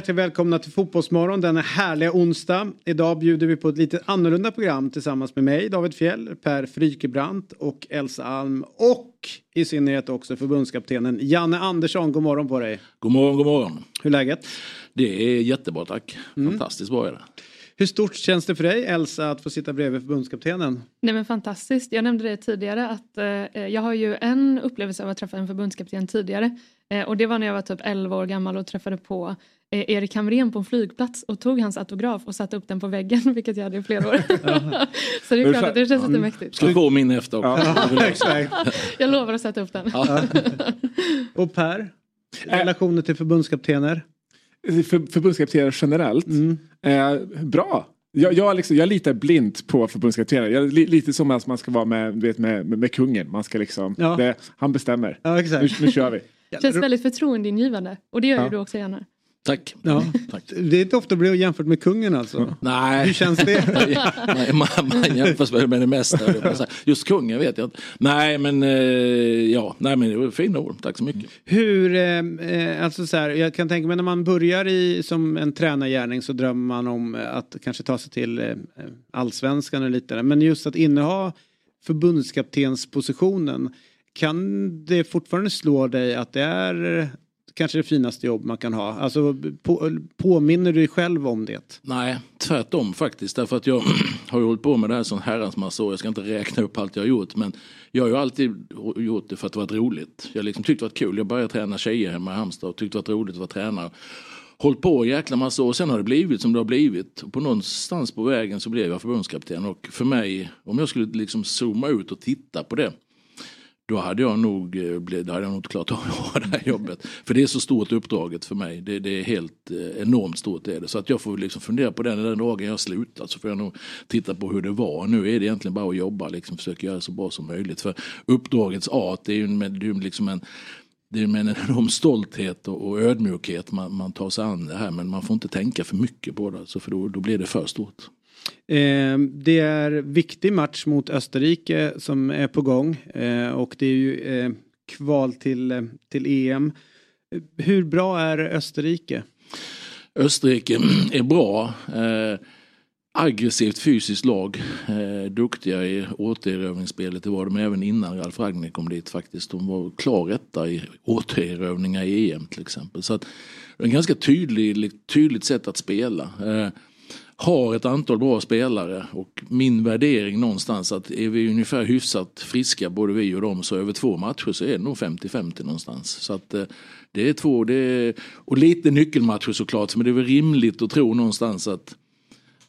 Hjärtligt välkomna till Fotbollsmorgon denna härliga onsdag. Idag bjuder vi på ett lite annorlunda program tillsammans med mig, David Fjell, Per Frykebrant och Elsa Alm och i synnerhet också förbundskaptenen Janne Andersson. God morgon på dig. God morgon, god morgon. Hur är läget? Det är jättebra tack. Fantastiskt bra är det. Hur stort känns det för dig Elsa att få sitta bredvid förbundskaptenen? Nej men fantastiskt. Jag nämnde det tidigare att eh, jag har ju en upplevelse av att träffa en förbundskapten tidigare. Eh, och det var när jag var typ 11 år gammal och träffade på eh, Erik Hamrén på en flygplats och tog hans autograf och satte upp den på väggen vilket jag hade i flera år. så det är klart att det känns lite mäktigt. Ska få min efter också. Jag lovar att sätta upp den. Och Per? Relationer till förbundskaptener? För, förbundskaptener generellt. Mm. Eh, bra. Jag, jag, liksom, jag litar blint på förbundskaptener. Jag, li, lite som att man ska vara med, vet, med, med, kungen. Man ska liksom, Ja. det, han bestämmer. Ja, Nu, nu kör vi. Känns väldigt förtroendeingivande och det gör ju Ja. du också gärna. Tack. Ja. Tack. Det är inte ofta bli jämfört med kungen alltså. Nej. Hur känns det? man, man, jämförs med med det mesta. Just kungen vet jag inte. Nej men eh, ja, nej men det var fina ord. Tack så mycket. Hur, eh, eh, alltså så här, jag kan tänka mig när man börjar i, som en tränargärning så drömmer man om att kanske ta sig till eh, allsvenskan eller lite. Men just att inneha förbundskaptenspositionen, kan det fortfarande slå dig att det är kanske det finaste jobb man kan ha? Alltså på, påminner du dig själv om det? Nej, tvärtom faktiskt. Därför att jag har ju hållit på med det här sån herrans massa år. Jag ska inte räkna upp allt jag har gjort. Men jag har ju alltid gjort det för att det varit roligt. Jag har liksom tyckt det varit kul. Jag började träna tjejer hemma i Halmstad och tyckte det var roligt att vara tränare. Hållit på en jäkla massa år. Sen har det blivit som det har blivit. Och på någonstans på vägen så blev jag förbundskapten. Och för mig, om jag skulle liksom zooma ut och titta på det. Då hade jag nog, eh, då hade jag nog inte klarat av att ha det här jobbet. För det är så stort uppdraget för mig. Det, det är helt eh, enormt stort. Är det. Så att jag får liksom fundera på den, den dagen jag slutar så får jag nog titta på hur det var. Nu är det egentligen bara att jobba, liksom, försöka göra det så bra som möjligt. För uppdragets art det är ju det är liksom en det är med en enorm stolthet och, och ödmjukhet man, man tar sig an det här. Men man får inte tänka för mycket på det. Alltså, för då, då blir det för stort. Eh, det är viktig match mot Österrike som är på gång eh, och det är ju eh, kval till, eh, till EM. Hur bra är Österrike? Österrike är bra. Eh, aggressivt fysiskt lag. Eh, duktiga i återerövringsspelet. Det var de även innan Ralf Ragnik kom dit faktiskt. De var klar etta i återerövringar i EM till exempel. Så att, det är en ganska tydlig, tydligt sätt att spela. Eh, har ett antal bra spelare och min värdering någonstans att är vi ungefär hyfsat friska både vi och dem så över två matcher så är det nog 50-50 någonstans. Så att eh, det är två, det är, och lite nyckelmatcher såklart men det är väl rimligt att tro någonstans att,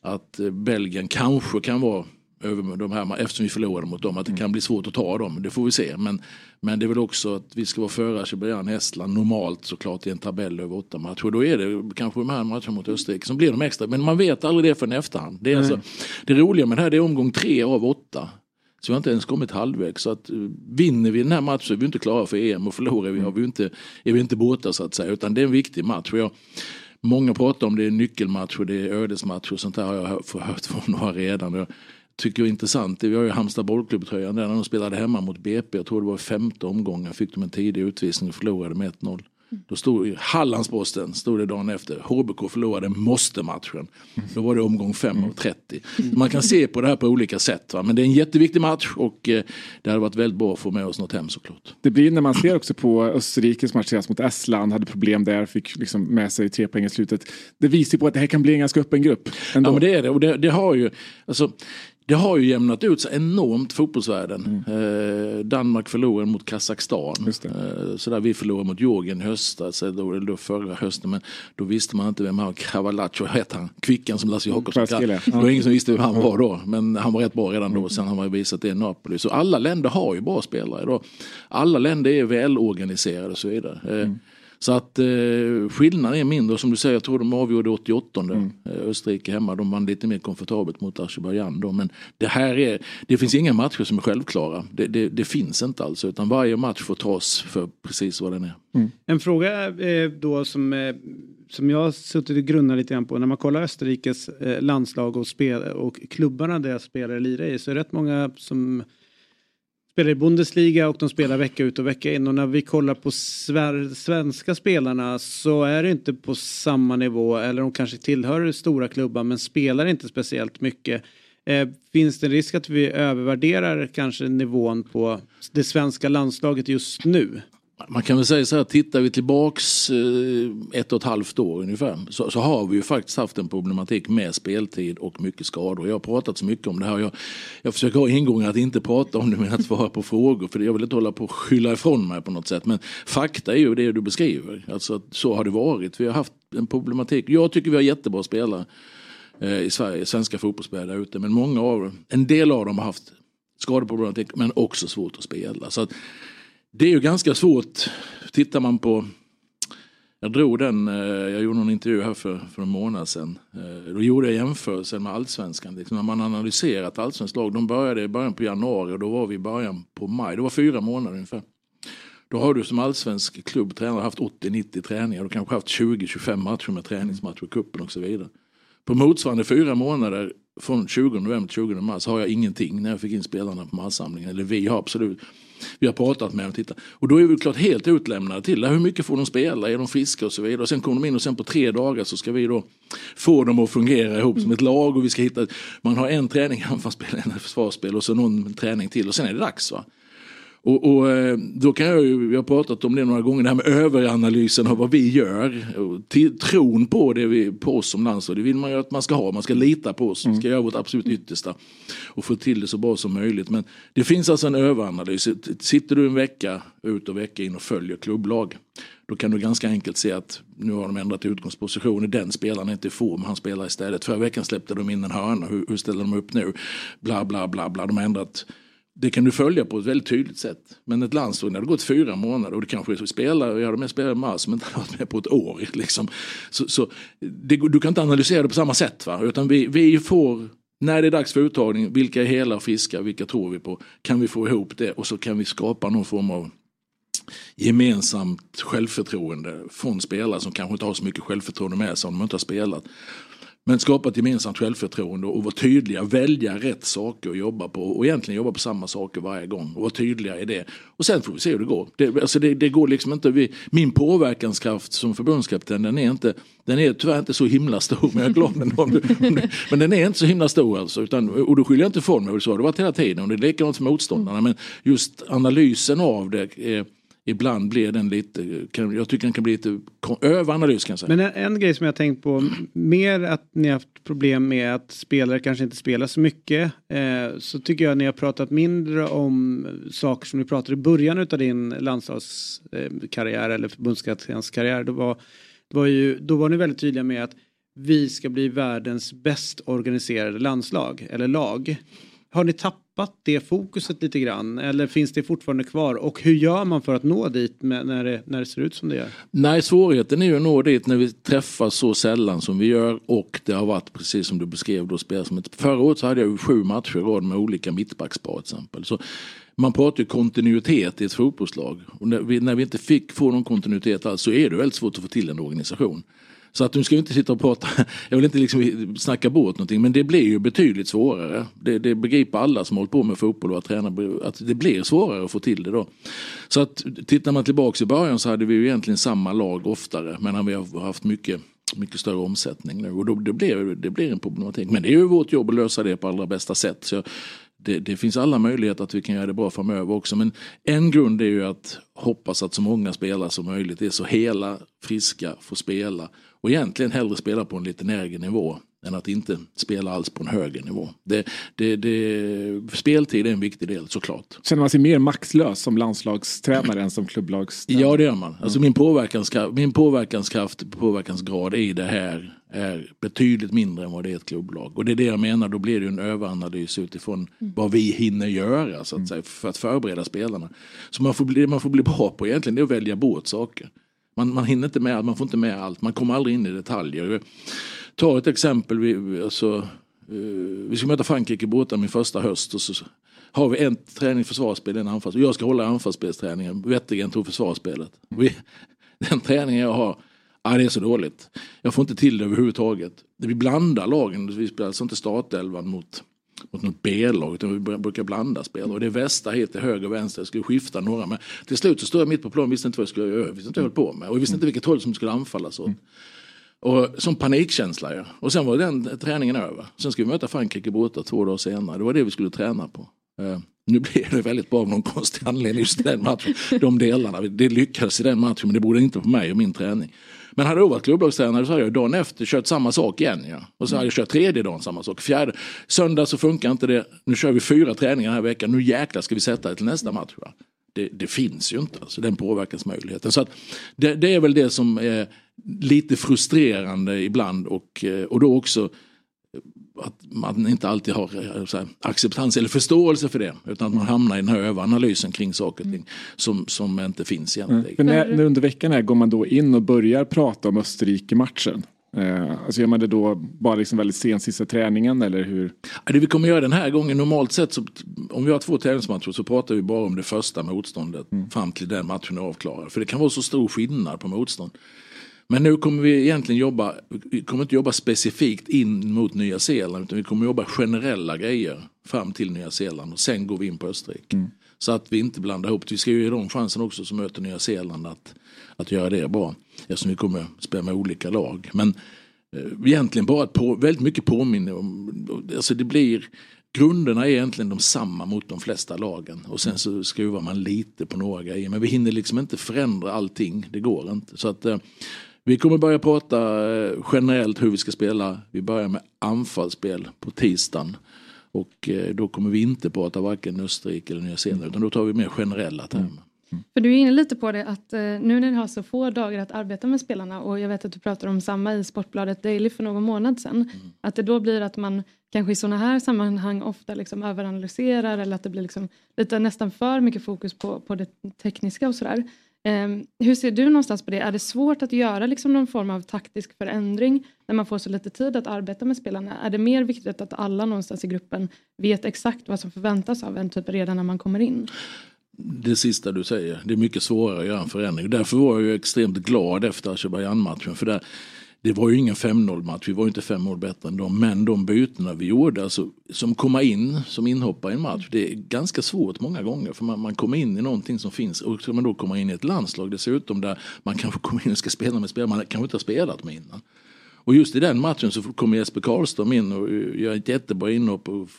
att eh, Belgien kanske kan vara över de här, eftersom vi förlorade mot dem, att det kan bli svårt att ta dem. Det får vi se. Men, men det är väl också att vi ska vara före Azerbajdzjan och Estland normalt såklart i en tabell över åtta matcher. Då är det kanske de här matcherna mot Österrike som blir de extra. Men man vet aldrig det förrän efterhand. Det, är alltså, det roliga med det här det är omgång tre av åtta. Så vi har inte ens kommit halvvägs. Så att, eh, vinner vi den här matchen så är vi inte klara för EM och förlorar vi, har vi inte, är vi inte borta så att säga. Utan det är en viktig match. Och jag, många pratar om det är nyckelmatcher, det är ödesmatcher och sånt där har jag hört från några redan. Tycker är intressant. Vi har ju Halmstad bollklubb-tröjan där när de spelade hemma mot BP. Jag tror det var femte omgången fick de en tidig utvisning och förlorade med 1-0. Då stod Hallandsposten, stod det dagen efter, HBK förlorade måste-matchen. Då var det omgång 5 av 30. Man kan se på det här på olika sätt. Va? Men det är en jätteviktig match och eh, det hade varit väldigt bra att få med oss något hem såklart. Det blir när man ser också på Österrikes match mot Estland, hade problem där, fick liksom med sig tre poäng i slutet. Det visar på att det här kan bli en ganska öppen grupp. Ändå. Ja men det är det och det, det har ju, alltså, det har ju jämnat ut sig enormt fotbollsvärlden. Eh, Danmark förlorade mot Kazakstan. Eh, så där vi förlorade mot Georgien i höstas, eller då, då förra hösten. Men då visste man inte vem han Kravalacho hette han, Kvickan som Lasse Jakobsson kallade. Det var ingen som visste vem han var då. Men han var rätt bra redan då. Sen har man visat det i Napoli. Så alla länder har ju bra spelare idag. Alla länder är välorganiserade och så vidare. Eh, Så att eh, skillnaden är mindre. Som du säger, jag tror de avgjorde 88. Mm. Eh, Österrike hemma. De vann lite mer komfortabelt mot Azerbajdzjan. Då. Men det här är, det finns inga matcher som är självklara. Det, det, det finns inte alls. Utan varje match får tas för precis vad den är. Mm. En fråga eh, då som, eh, som jag har suttit och grunnat lite grann på. När man kollar Österrikes eh, landslag och, spel, och klubbarna deras spelare lirar i så är det rätt många som spelar i Bundesliga och de spelar vecka ut och vecka in. Och när vi kollar på svenska spelarna så är det inte på samma nivå. Eller de kanske tillhör stora klubbar men spelar inte speciellt mycket. Eh, finns det en risk att vi övervärderar kanske nivån på det svenska landslaget just nu? Man kan väl säga så här, tittar vi tillbaks eh, ett och ett halvt år ungefär så, så, har vi ju faktiskt haft en problematik med speltid och mycket skador. Jag har pratat så mycket om det här. Jag, jag försöker ha ingången att inte prata om det men att svara på frågor för jag vill inte hålla på och skylla ifrån mig på något sätt. Men fakta är ju det du beskriver. Alltså så har det varit. Vi har haft en problematik. Jag tycker vi har jättebra spelare eh, i Sverige, svenska fotbollsspelare där ute. Men många av en del av dem har haft skadeproblematik men också svårt att spela. Så att, det är ju ganska svårt. Tittar man på jag drog den, eh, jag gjorde någon intervju här för, för en månad sedan. Eh, då gjorde jag jämförelsen med allsvenskan. Liksom när man analyserat allsvenskt lag, de började i början på januari och då var vi i början på maj. Det var fyra månader ungefär. Då har du som allsvensk klubbtränare haft 80-90 träningar. Du kanske haft 20-25 matcher med träningsmatcher, kuppen och så vidare. På motsvarande fyra månader från 20 november till 20 mars har jag ingenting när jag fick in spelarna på massamlingen. Eller vi har absolut. Vi har pratat med dem. Titta. Och då är vi klart helt utlämnade till det. Hur mycket får de spela? Är de friska och så vidare. Och sen kommer de in och sen på tre dagar så ska vi då få dem att fungera ihop som ett lag. Och vi ska hitta, man har en träning anfallsspel, en försvarsspel och så någon träning till och sen är det dags. Va? Och, och, eh, då kan jag ju, vi har pratat om det några gånger, det här med överanalysen av vad vi gör. Till, tron på, det vi, på oss som landslag, det vill man ju att man ska ha. Man ska lita på oss, vi ska göra vårt absolut yttersta och få till det så bra som möjligt. Men det finns alltså en överanalys. Sitter du en vecka ut och vecka in och följer klubblag då kan du ganska enkelt se att nu har de ändrat utgångsposition. Den spelaren är inte i form, han spelar istället. Förra veckan släppte de in en hörna, hur, hur ställer de upp nu? Bla bla bla bla, de har ändrat det kan du följa på ett väldigt tydligt sätt. Men ett landslag, när det har gått fyra månader och det kanske är spelare, jag hade med spelare i mars som inte har varit med på ett år. Liksom. Så, så det, du kan inte analysera det på samma sätt. Va? Utan vi, vi får, när det är dags för uttagning, vilka är hela och friska, vilka tror vi på? Kan vi få ihop det och så kan vi skapa någon form av gemensamt självförtroende från spelare som kanske inte har så mycket självförtroende med sig om de inte har spelat. Men skapa ett gemensamt självförtroende och vara tydliga, välja rätt saker att jobba på och egentligen jobba på samma saker varje gång och vara tydliga i det. Och sen får vi se hur det går. Det, alltså det, det går liksom inte, vi, min påverkanskraft som förbundskapten den är inte den är tyvärr inte så himla stor, men jag är glad ändå. Om men den är inte så himla stor alltså. Utan, och då skyller jag inte ifrån mig, så har det varit hela tiden. Och det är likadant för motståndarna. Men just analysen av det eh, ibland blir den lite, kan, jag tycker den kan bli lite överanalys kan jag säga. Men en, en, grej som jag tänkt på, mer att ni har haft problem med att spelare kanske inte spelar så mycket. Eh, så tycker jag ni har pratat mindre om saker som ni pratade i början av din landslagskarriär eh, eller förbundskaptenskarriär. Då var, då, var ju, då var ni väldigt tydliga med att vi ska bli världens bäst organiserade landslag eller lag. Har ni tappat det fokuset lite grann eller finns det fortfarande kvar? Och hur gör man för att nå dit med, när, det, när det ser ut som det gör? Nej, svårigheten är ju att nå dit när vi träffas så sällan som vi gör och det har varit precis som du beskrev då spel som ett, Förra året så hade jag ju sju matcher i rad med olika mittbackspar till exempel. Så man pratar ju kontinuitet i ett fotbollslag och när vi, när vi inte fick få någon kontinuitet alls så är det väldigt svårt att få till en organisation. Så att nu ska inte sitta och prata, jag vill inte liksom snacka bort någonting men det blir ju betydligt svårare. Det, det begriper alla som hållit på med fotboll och att träna, att det blir svårare att få till det då. Så att tittar man tillbaks i början så hade vi ju egentligen samma lag oftare men vi har haft mycket mycket större omsättning nu och då, det, blir, det blir en problematik. Men det är ju vårt jobb att lösa det på allra bästa sätt. Så det, det, finns alla möjligheter att vi kan göra det bra framöver också. Men en grund är ju att hoppas att så många spelare som möjligt är så hela, friska, får spela och egentligen hellre spela på en lite lägre nivå än att inte spela alls på en högre nivå. Det, det, det, speltid är en viktig del såklart. Känner man sig mer maxlös som landslagstränare än som klubblagstränare? Ja det gör man. Alltså min, påverkanskraft, min påverkanskraft, påverkansgrad i det här är betydligt mindre än vad det är ett klubblag. Och det är det jag menar, då blir det en överanalys utifrån mm. vad vi hinner göra så att säga, för att förbereda spelarna. Så man får bli, man får bli bra på egentligen det är att välja bort saker. Man, man hinner inte med man får inte med allt, man kommer aldrig in i detaljer. Ta ett exempel, vi, alltså, eh, vi ska möta Frankrike borta min första höst och så har vi en träning försvarsspel, en anfalls. Jag ska hålla anfallsspelsträningen, Wettergren tog försvarsspelet. Vi, den träningen jag har, ja, det är så dåligt. Jag får inte till det överhuvudtaget. Vi blandar lagen, vi spelar alltså inte startelvan mot mot något B-lag utan vi brukar blanda spel. Och det är västra hit till höger och vänster, jag skulle skifta några. Men till slut så stod jag mitt på plan, visste inte vad jag skulle göra, visste inte vad jag höll på med. Och jag visste inte vilket håll som skulle anfallas åt. Och som panikkänsla ja. Och sen var den träningen över. Sen ska vi möta Frankrike borta två dagar senare. Det var det vi skulle träna på. Uh, nu blev det väldigt bra av någon konstig anledning just den matchen. De delarna, det lyckades i den matchen men det borde inte på mig och min träning. Men hade jag varit klubblagstränare så hade jag dagen efter kört samma sak igen. Ja. Och så hade jag kört tredje dagen samma sak. Fjärde, söndag så funkar inte det. Nu kör vi fyra träningar den här veckan. Nu jäklar ska vi sätta det till nästa match. Ja. Det, det, finns ju inte, alltså, den påverkansmöjligheten. Så att det, det, är väl det som är lite frustrerande ibland och, eh, och då också att man inte alltid har eh, här, acceptans eller förståelse för det. Utan att man hamnar i den här överanalysen kring saker och ting som, som inte finns egentligen. Mm. när, när under veckan här går man då in och börjar prata om Österrike-matchen? Eh, alltså gör man det då bara liksom väldigt sent sista träningen eller hur? Det vi kommer göra den här gången normalt sett så om vi har två tävlingsmatcher så pratar vi bara om det första motståndet mm. fram till den matchen är avklarad. För det kan vara så stor skillnad på motstånd. Men nu kommer vi egentligen jobba, vi kommer inte jobba specifikt in mot Nya Zeeland utan vi kommer jobba generella grejer fram till Nya Zeeland och sen går vi in på Österrike. Mm. Så att vi inte blandar ihop. Vi ska ju ge dem chansen också som möter Nya Zeeland att, att göra det bra. Eftersom vi kommer spela med olika lag. Men eh, egentligen bara på, väldigt mycket påminner om, alltså det blir Grunderna är egentligen de samma mot de flesta lagen och sen så skruvar man lite på några grejer men vi hinner liksom inte förändra allting, det går inte. Så att eh, vi kommer börja prata eh, generellt hur vi ska spela. Vi börjar med anfallsspel på tisdagen. Och eh, då kommer vi inte prata varken Österrike eller Nya Zeeland utan då tar vi mer generella termer. Mm. För du är inne lite på det att eh, nu när ni har så få dagar att arbeta med spelarna och jag vet att du pratar om samma i Sportbladet Daily för någon månad sedan. Mm. Att det då blir att man kanske i sådana här sammanhang ofta liksom överanalyserar eller att det blir liksom lite nästan för mycket fokus på, på det tekniska och sådär. Ehm, hur ser du någonstans på det? Är det svårt att göra liksom någon form av taktisk förändring när man får så lite tid att arbeta med spelarna? Är det mer viktigt att alla någonstans i gruppen vet exakt vad som förväntas av en typ redan när man kommer in? Det sista du säger, det är mycket svårare att göra en förändring. Därför var jag extremt glad efter Azerbajdzjan-matchen. För där, det var ju ingen 5-0 match, vi var ju inte fem mål bättre än dem. Men de bytena vi gjorde, alltså, som komma in som inhoppare i en match, det är ganska svårt många gånger. För man, man kommer in i någonting som finns och ska man då komma in i ett landslag dessutom där man kanske kommer in och ska spela med spelare man kanske inte har spelat med innan. Och just i den matchen så kommer Jesper Karlström in och gör ett jättebra inhopp och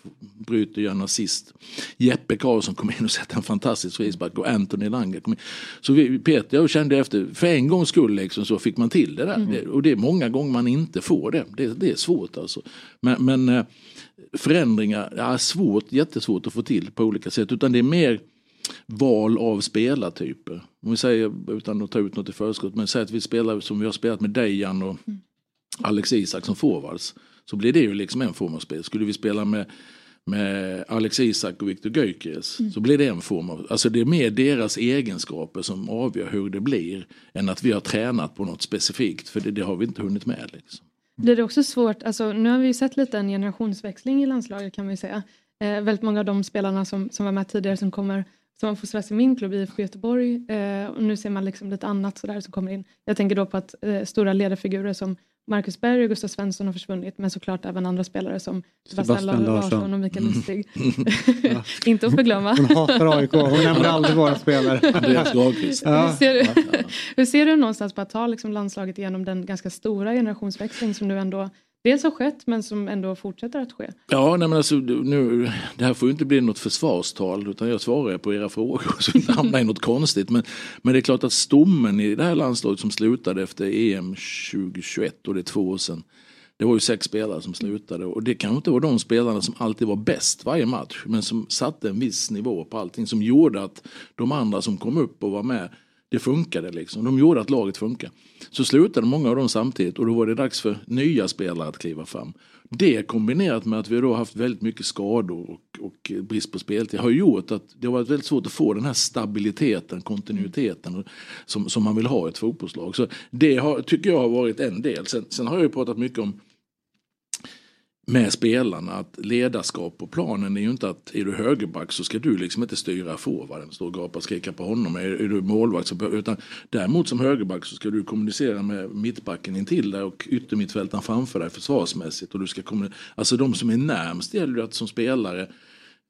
bryter och gör en assist. Jeppe Karlsson kommer in och sätter en fantastisk frispark och Anthony Langer kom in. Så vi, Peter jag kände efter, för en gångs skull liksom, så fick man till det där. Mm. och det är många gånger man inte får det. Det, det är svårt alltså. Men, men eh, förändringar är svårt, jättesvårt att få till på olika sätt. Utan det är mer val av spelartyper. Om vi säger, utan att ta ut något i förskott, men säg att vi spelar som vi har spelat med Dejan och mm Alex Isak som forwards så blir det ju liksom en form av spel. Skulle vi spela med, med Alex Isak och Viktor Gyökeres mm. så blir det en form av, alltså det är mer deras egenskaper som avgör hur det blir än att vi har tränat på något specifikt för det, det har vi inte hunnit med. Liksom. Blir det också svårt, alltså nu har vi ju sett lite en generationsväxling i landslaget kan vi säga. Eh, väldigt många av de spelarna som, som var med tidigare som kommer som har fostrats i min klubb IFK Göteborg eh, och nu ser man liksom lite annat sådär som kommer in. Jag tänker då på att eh, stora ledarfigurer som Marcus Berg och Gustav Svensson har försvunnit men såklart även andra spelare som Sebastian Larsson och Mikael mm. Lustig. Mm. Inte att förglömma. Hon hatar AIK, hon nämner aldrig våra spelare. hur, ser du, hur ser du någonstans på att ta liksom landslaget igenom den ganska stora generationsväxling som nu ändå dels har skett men som ändå fortsätter att ske. Ja, nej men alltså, nu, det här får ju inte bli något försvarstal utan jag svarar på era frågor så inte hamnar i något konstigt. Men, men det är klart att stommen i det här landslaget som slutade efter EM 2021 och det är två år sedan. Det var ju sex spelare som slutade och det kanske inte var de spelarna som alltid var bäst varje match men som satte en viss nivå på allting som gjorde att de andra som kom upp och var med det funkade liksom. De gjorde att laget funkade. Så slutade många av dem samtidigt och då var det dags för nya spelare att kliva fram. Det kombinerat med att vi då haft väldigt mycket skador och, och brist på speltid har gjort att det har varit väldigt svårt att få den här stabiliteten, kontinuiteten som, som man vill ha i ett fotbollslag. Så det har, tycker jag har varit en del. Sen, sen har jag ju pratat mycket om med spelarna att ledarskap på planen är ju inte att är du högerback så ska du liksom inte styra forwarden, stå och gapa och skrika på honom. Är, är du målvakt så utan däremot som högerback så ska du kommunicera med mittbacken intill dig och yttermittfältaren framför dig försvarsmässigt. Och du ska alltså de som är närmst gäller ju att som spelare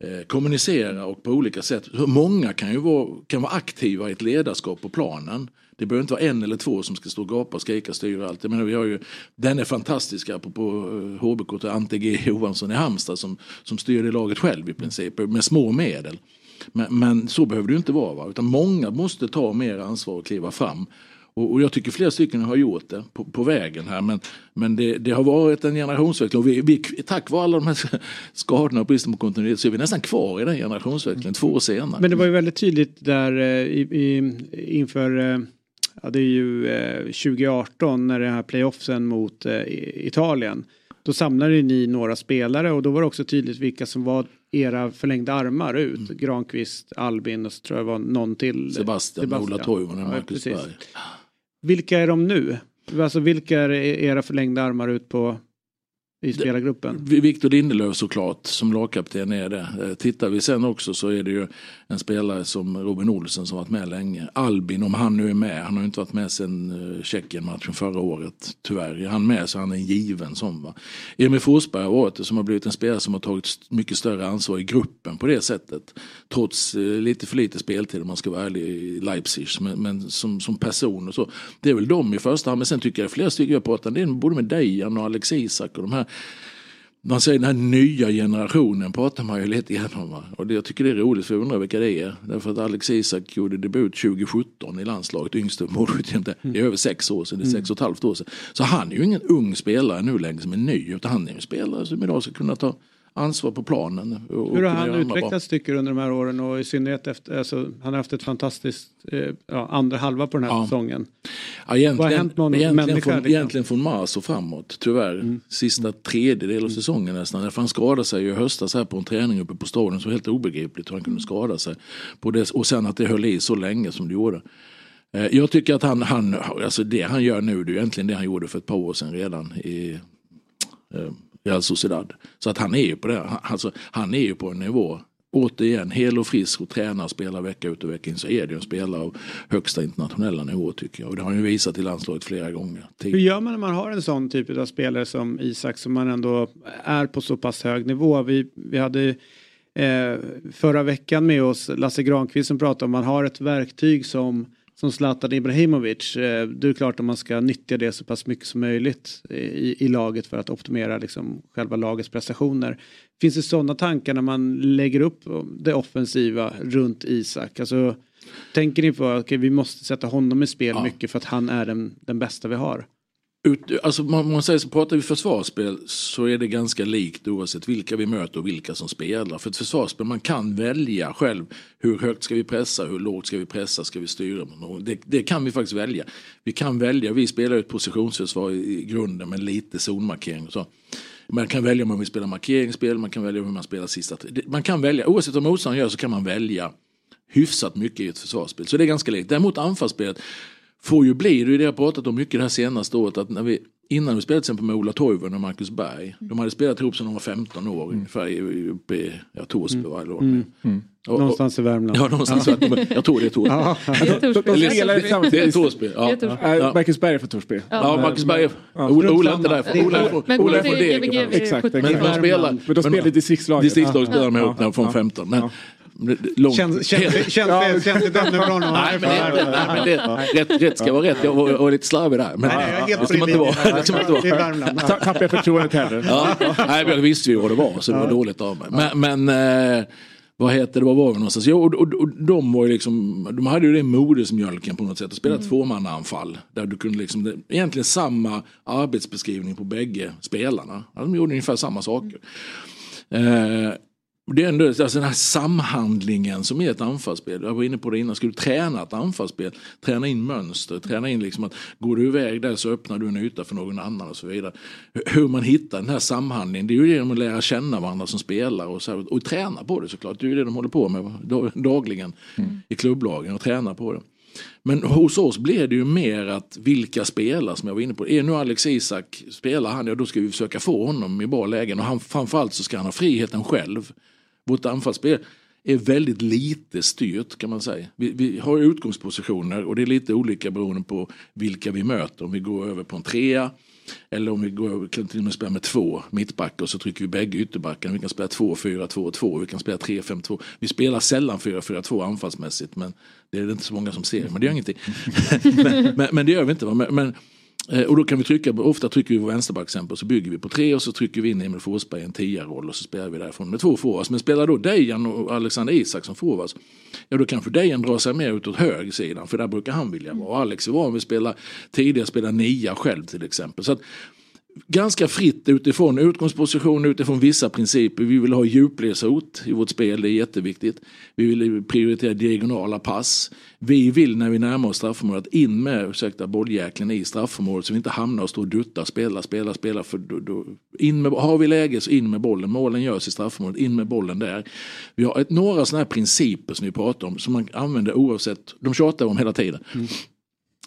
eh, kommunicera och på olika sätt. Många kan ju vara, kan vara aktiva i ett ledarskap på planen. Det behöver inte vara en eller två som ska stå och gapa, och skrika, styra allt. Jag menar, vi har ju, den är fantastiska på HBK eh, till Ante G Johansson i Halmstad som, som styr det laget själv i princip med små medel. Men, men så behöver det ju inte vara. Va? Utan många måste ta mer ansvar och kliva fram. Och, och jag tycker flera stycken har gjort det på, på vägen här. Men, men det, det, har varit en generationsväxling. Och vi, vi, tack vare alla de här skadorna och bristen på kontinuitet så är vi nästan kvar i den generationsväxlingen två år senare. Men det var ju väldigt tydligt där eh, i, i, inför eh, ja, det är ju eh, 2018 när det här playoffsen mot eh, Italien. Då samlade ni några spelare och då var det också tydligt vilka som var era förlängda armar ut. Mm. Granqvist, Albin och så tror jag var någon till. Sebastian, Sebastian. Ola Toivonen och Marcus ja, Berg. Vilka är de nu? Alltså vilka är era förlängda armar ut på i spelargruppen? Viktor Lindelöf såklart som lagkapten är det. Eh, tittar vi sen också så är det ju en spelare som Robin Olsen som varit med länge. Albin om han nu är med, han har inte varit med sen eh, Tjeckien-matchen förra året. Tyvärr, är han med så han är en given sån. Va? Emil Forsberg har varit det som har blivit en spelare som har tagit mycket större ansvar i gruppen på det sättet. Trots eh, lite för lite speltid om man ska vara ärlig i Leipzig. Men, men som, som person och så. Det är väl de i första hand. Men sen tycker jag flera stycken jag pratar det är både med Dejan och Alex Isak och de här man säger den här nya generationen pratar man ju lite grann om. Och det, jag tycker det är roligt för jag undrar vilka det är. Därför att Alex Isak gjorde debut 2017 i landslaget, yngste målskytt. Det är över sex år sedan, det är sex och ett halvt år sedan. Så han är ju ingen ung spelare nu längre som är ny. Utan han är en spelare som idag ska kunna ta ansvar på planen. Hur har han utvecklats tycker du under de här åren och i synnerhet efter, alltså, han har haft ett fantastiskt eh, ja, andra halva på den här ja. säsongen. Ja, egentligen, Vad har hänt någon egentligen, från, liksom? egentligen från mars och framåt tyvärr. Mm. Sista tredjedel av mm. säsongen nästan. Därför han skadade sig i höstas här på en träning uppe på staden så helt obegripligt hur han kunde skada sig. På det, och sen att det höll i så länge som det gjorde. Eh, jag tycker att han, han, alltså det han gör nu det är egentligen det han gjorde för ett par år sedan redan. i eh, Real Sociedad. Så att han är ju på det. Alltså, han är ju på en nivå återigen, hel och frisk och tränar och spelar vecka ut och vecka in så är det en spelare av högsta internationella nivå tycker jag. Och det har han ju visat i landslaget flera gånger. Hur gör man när man har en sån typ av spelare som Isak som man ändå är på så pass hög nivå? Vi, vi hade eh, förra veckan med oss Lasse Granqvist som pratade om man har ett verktyg som som Zlatan Ibrahimovic. Eh, det är klart att man ska nyttja det så pass mycket som möjligt i, i laget för att optimera liksom själva lagets prestationer. Finns det sådana tankar när man lägger upp det offensiva runt Isak? Alltså, tänker ni på att okay, vi måste sätta honom i spel ja. mycket för att han är den, den bästa vi har? Ut, alltså man, man säger så pratar vi försvarsspel så är det ganska likt oavsett vilka vi möter och vilka som spelar. För ett försvarsspel man kan välja själv hur högt ska vi pressa, hur lågt ska vi pressa, ska vi styra? Det, det kan vi faktiskt välja. Vi kan välja, vi spelar ett positionsförsvar i, i grunden med lite zonmarkering och så. Man kan välja om man vill spela markeringsspel, man kan välja hur man spelar sista. Man kan välja, oavsett vad motståndaren gör så kan man välja hyfsat mycket i ett försvarsspel. Så det är ganska likt. Däremot anfallsspelet får ju bli, det är det jag pratat om mycket det här senaste året, att när vi Innan vi spelade till exempel med Ola Toivonen och Marcus Berg. De hade spelat ihop sedan de var 15 år mm. ungefär uppe i ja, Torsby. Mm. Mm. Mm. Och, och, någonstans i Värmland. Ja, någonstans ja. Jag, jag tror det är Torsby. Ja. det är Torsby. Ja. Ja. Marcus Berg är från Torsby. Ja, Marcus Berg. Ola är inte därifrån. Ola är från Degerfors. Exakt. Men de spelar, de spelar i distriktslaget. Distriktslaget spelar de ihop från 15. Långt. Känns, känns, känns, känns, känns det från honom? Nej, men, det, nej, men det, rätt, rätt ska vara rätt. Jag var, var lite slarvig där. Men, nej, jag är helt det ska man inte vara. Det ska man inte vara. Det är Värmland. Tappar jag förtroendet heller. Ja, nej, jag visste ju vad det var så det var dåligt av mig. Men, men eh, vad heter det, var var vi någonstans? Jo, och, och, och, de var ju liksom, de hade ju det modersmjölken på något sätt. Att spela mm. tvåmannaanfall. Där du kunde liksom, det, egentligen samma arbetsbeskrivning på bägge spelarna. De gjorde ungefär samma saker. Mm. Eh, Det är ändå alltså den här samhandlingen som är ett anfallsspel. Jag var inne på det innan. Du träna ett anfallsspel, träna in mönster, träna in liksom att går du iväg där så öppnar du en yta för någon annan och så vidare. Hur man hittar den här samhandlingen, det är ju genom att lära känna varandra som spelare och, så här, och träna på det såklart. Det är ju det de håller på med dagligen mm. i klubblagen och träna på det. Men hos oss blir det ju mer att vilka spelar som jag var inne på. Är nu Alex Isak, spelar han, ja då ska vi försöka få honom i bra lägen. Och han, framförallt så ska han ha friheten själv. Vårt anfallsspel är väldigt lite styrt kan man säga. Vi, vi, har utgångspositioner och det är lite olika beroende på vilka vi möter. Om vi går över på en trea eller om vi går, kan till och med spela med två mittbackar och så trycker vi bägge ytterbackarna. Vi kan spela 2-4-2-2, vi kan spela 3-5-2. Vi spelar sällan 4-4-2 anfallsmässigt men det är det inte så många som ser. Men det gör ingenting. men, men, men, det gör vi inte. Men, men Eh, och då kan vi trycka, ofta trycker vi på vänsterback exempel så bygger vi på tre och så trycker vi in Emil Forsberg i en tia-roll och så spelar vi därifrån med två forwards. Men spelar då Dejan och Alexander Isak som forwards, ja då kanske Dejan drar sig mer utåt högersidan för där brukar han vilja vara. Och Alex är van vid att spela tidigare, spela nia själv till exempel. Så att, ganska fritt utifrån utgångsposition, utifrån vissa principer. Vi vill ha djupledsrot i vårt spel, det är jätteviktigt. Vi vill prioritera diagonala pass. Vi vill när vi närmar oss straffområdet in med ursäkta, bolljäkeln i straffområdet så vi inte hamnar och står och duttar, spela, spela, spela. För då, då, in med, har vi läge så in med bollen, målen görs i straffområdet, in med bollen där. Vi har ett, några sådana här principer som vi pratar om som man använder oavsett, de tjatar om hela tiden. Mm.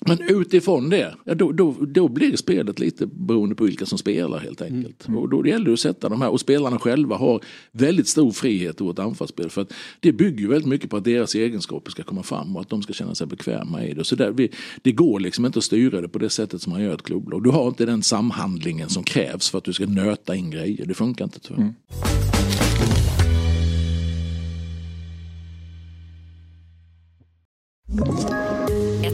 Men utifrån det, ja, då, då, då blir spelet lite beroende på vilka som spelar helt enkelt. Mm. Och då gäller det att sätta de här, och spelarna själva har väldigt stor frihet i vårt anfallsspel. För att det bygger väldigt mycket på att deras egenskaper ska komma fram och att de ska känna sig bekväma i det. Så där, vi, det går liksom inte att styra det på det sättet som man gör ett klubblag. Du har inte den samhandlingen som krävs för att du ska nöta in grejer. Det funkar inte tyvärr. Mm.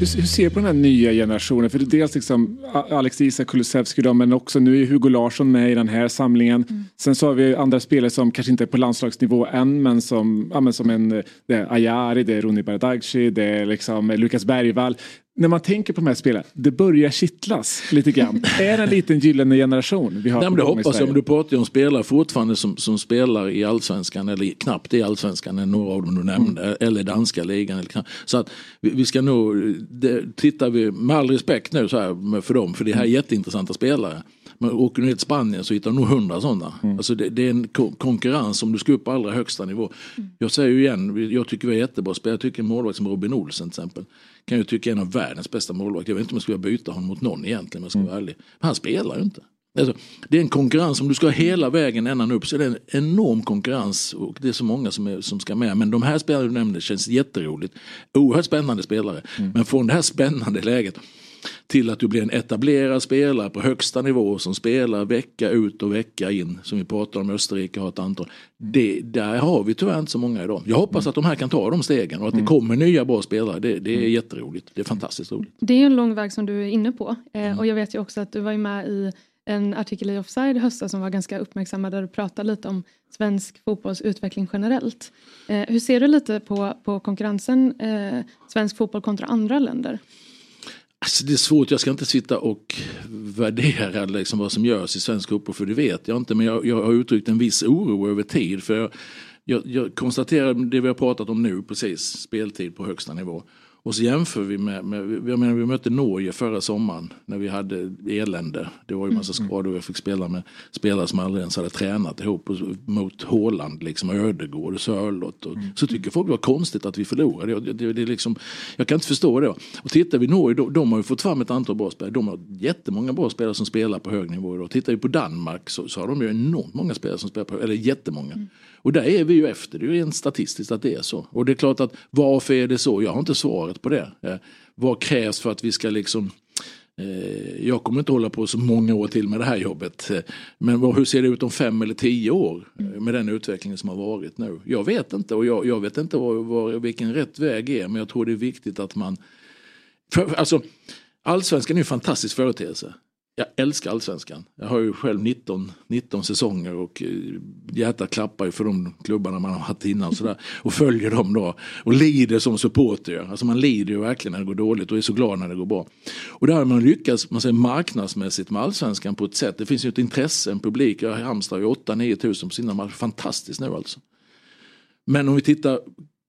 Hur, hur ser du på den här nya generationen? För dels liksom Alex Isak, Kulusevski men också nu är Hugo Larsson med i den här samlingen. Mm. Sen så har vi andra spelare som kanske inte är på landslagsnivå än men som, ja, men som en det är Ayari, det är Ronny Bardghji, det är liksom Lukas Bergvall när man tänker på de här spelarna, det börjar kittlas lite grann. är det en liten gyllene generation vi har Nej, men Det hoppas jag, men du pratar ju om spelare fortfarande som, som spelar i allsvenskan eller knappt i allsvenskan, några av dem du nämnde, mm. eller danska ligan. Eller Så att vi, vi ska nog, det, tittar vi med all respekt nu så här för dem, för det här är mm. jätteintressanta spelare. Men åker du ner till Spanien så hittar du nog hundra sådana. Mm. Alltså det, det, är en konkurrens om du ska upp på allra högsta nivå. Mm. Jag säger ju igen, jag tycker vi är jättebra spelare. Jag tycker en målvakt som Robin Olsen till exempel. Kan jag tycka är en av världens bästa målvakter. Jag vet inte om jag skulle byta honom mot någon egentligen om jag ska vara mm. ärlig. Men han spelar ju inte. Alltså, det är en konkurrens, om du ska hela vägen ända upp så är det en enorm konkurrens och det är så många som, är, som ska med. Men de här spelarna du nämnde känns jätteroligt. Oerhört spännande spelare. Mm. Men från det här spännande läget till att du blir en etablerad spelare på högsta nivå som spelar vecka ut och vecka in. Som vi pratar om, Österrike har ett antal. Det, där har vi tyvärr inte så många idag. Jag hoppas att de här kan ta de stegen och att det mm. kommer nya bra spelare. Det, det är mm. jätteroligt. Det är fantastiskt roligt. Det är en lång väg som du är inne på. Eh, mm. och jag vet ju också att du var med i en artikel i Offside i höstas som var ganska uppmärksammad där du pratade lite om svensk fotbolls utveckling generellt. Eh, hur ser du lite på, på konkurrensen eh, svensk fotboll kontra andra länder? Alltså det är svårt, jag ska inte sitta och värdera liksom vad som görs i svensk fotboll för det vet jag inte. Men jag, jag har uttryckt en viss oro över tid. För jag, jag, jag konstaterar det vi har pratat om nu precis, speltid på högsta nivå. Och så jämför vi med, med jag menar, vi mötte Norge förra sommaren när vi hade elände. Det var ju massa mm, mm. skador och jag fick spela med spelare som aldrig ens hade tränat ihop mot Håland, liksom Ödegård och Sörlott. Och, mm. Så tycker folk det var konstigt att vi förlorade. Det, det, det, liksom, jag kan inte förstå det. Och tittar vi Norge, de, de har ju fått fram ett antal bra spelare. De har jättemånga bra spelare som spelar på hög nivå. Och tittar vi på Danmark så, så har de ju enormt många spelare som spelar på, eller jättemånga. Mm. Och där är vi ju efter, det är ju rent statistiskt att det är så. Och det är klart att varför är det så? Jag har inte svaret på det. Eh, vad krävs för att vi ska liksom Eh, jag kommer inte hålla på så många år till med det här jobbet. Eh, men hur ser det ut om fem eller tio år mm. med den utvecklingen som har varit nu? Jag vet inte och jag, jag vet inte var, var, vilken rätt väg är men jag tror det är viktigt att man... För, alltså, allsvenskan är en fantastisk företeelse jag älskar allsvenskan. Jag har ju själv 19, 19 säsonger och eh, hjärtat klappar ju för de klubbarna man har haft innan. Och, sådär, och följer dem då. Och lider som supporter. Alltså man lider ju verkligen när det går dåligt och är så glad när det går bra. Och där har man lyckats man säger, marknadsmässigt med allsvenskan på ett sätt. Det finns ju ett intresse, en publik. Jag har ju 8-9 tusen på sina matcher. Fantastiskt nu alltså. Men om vi tittar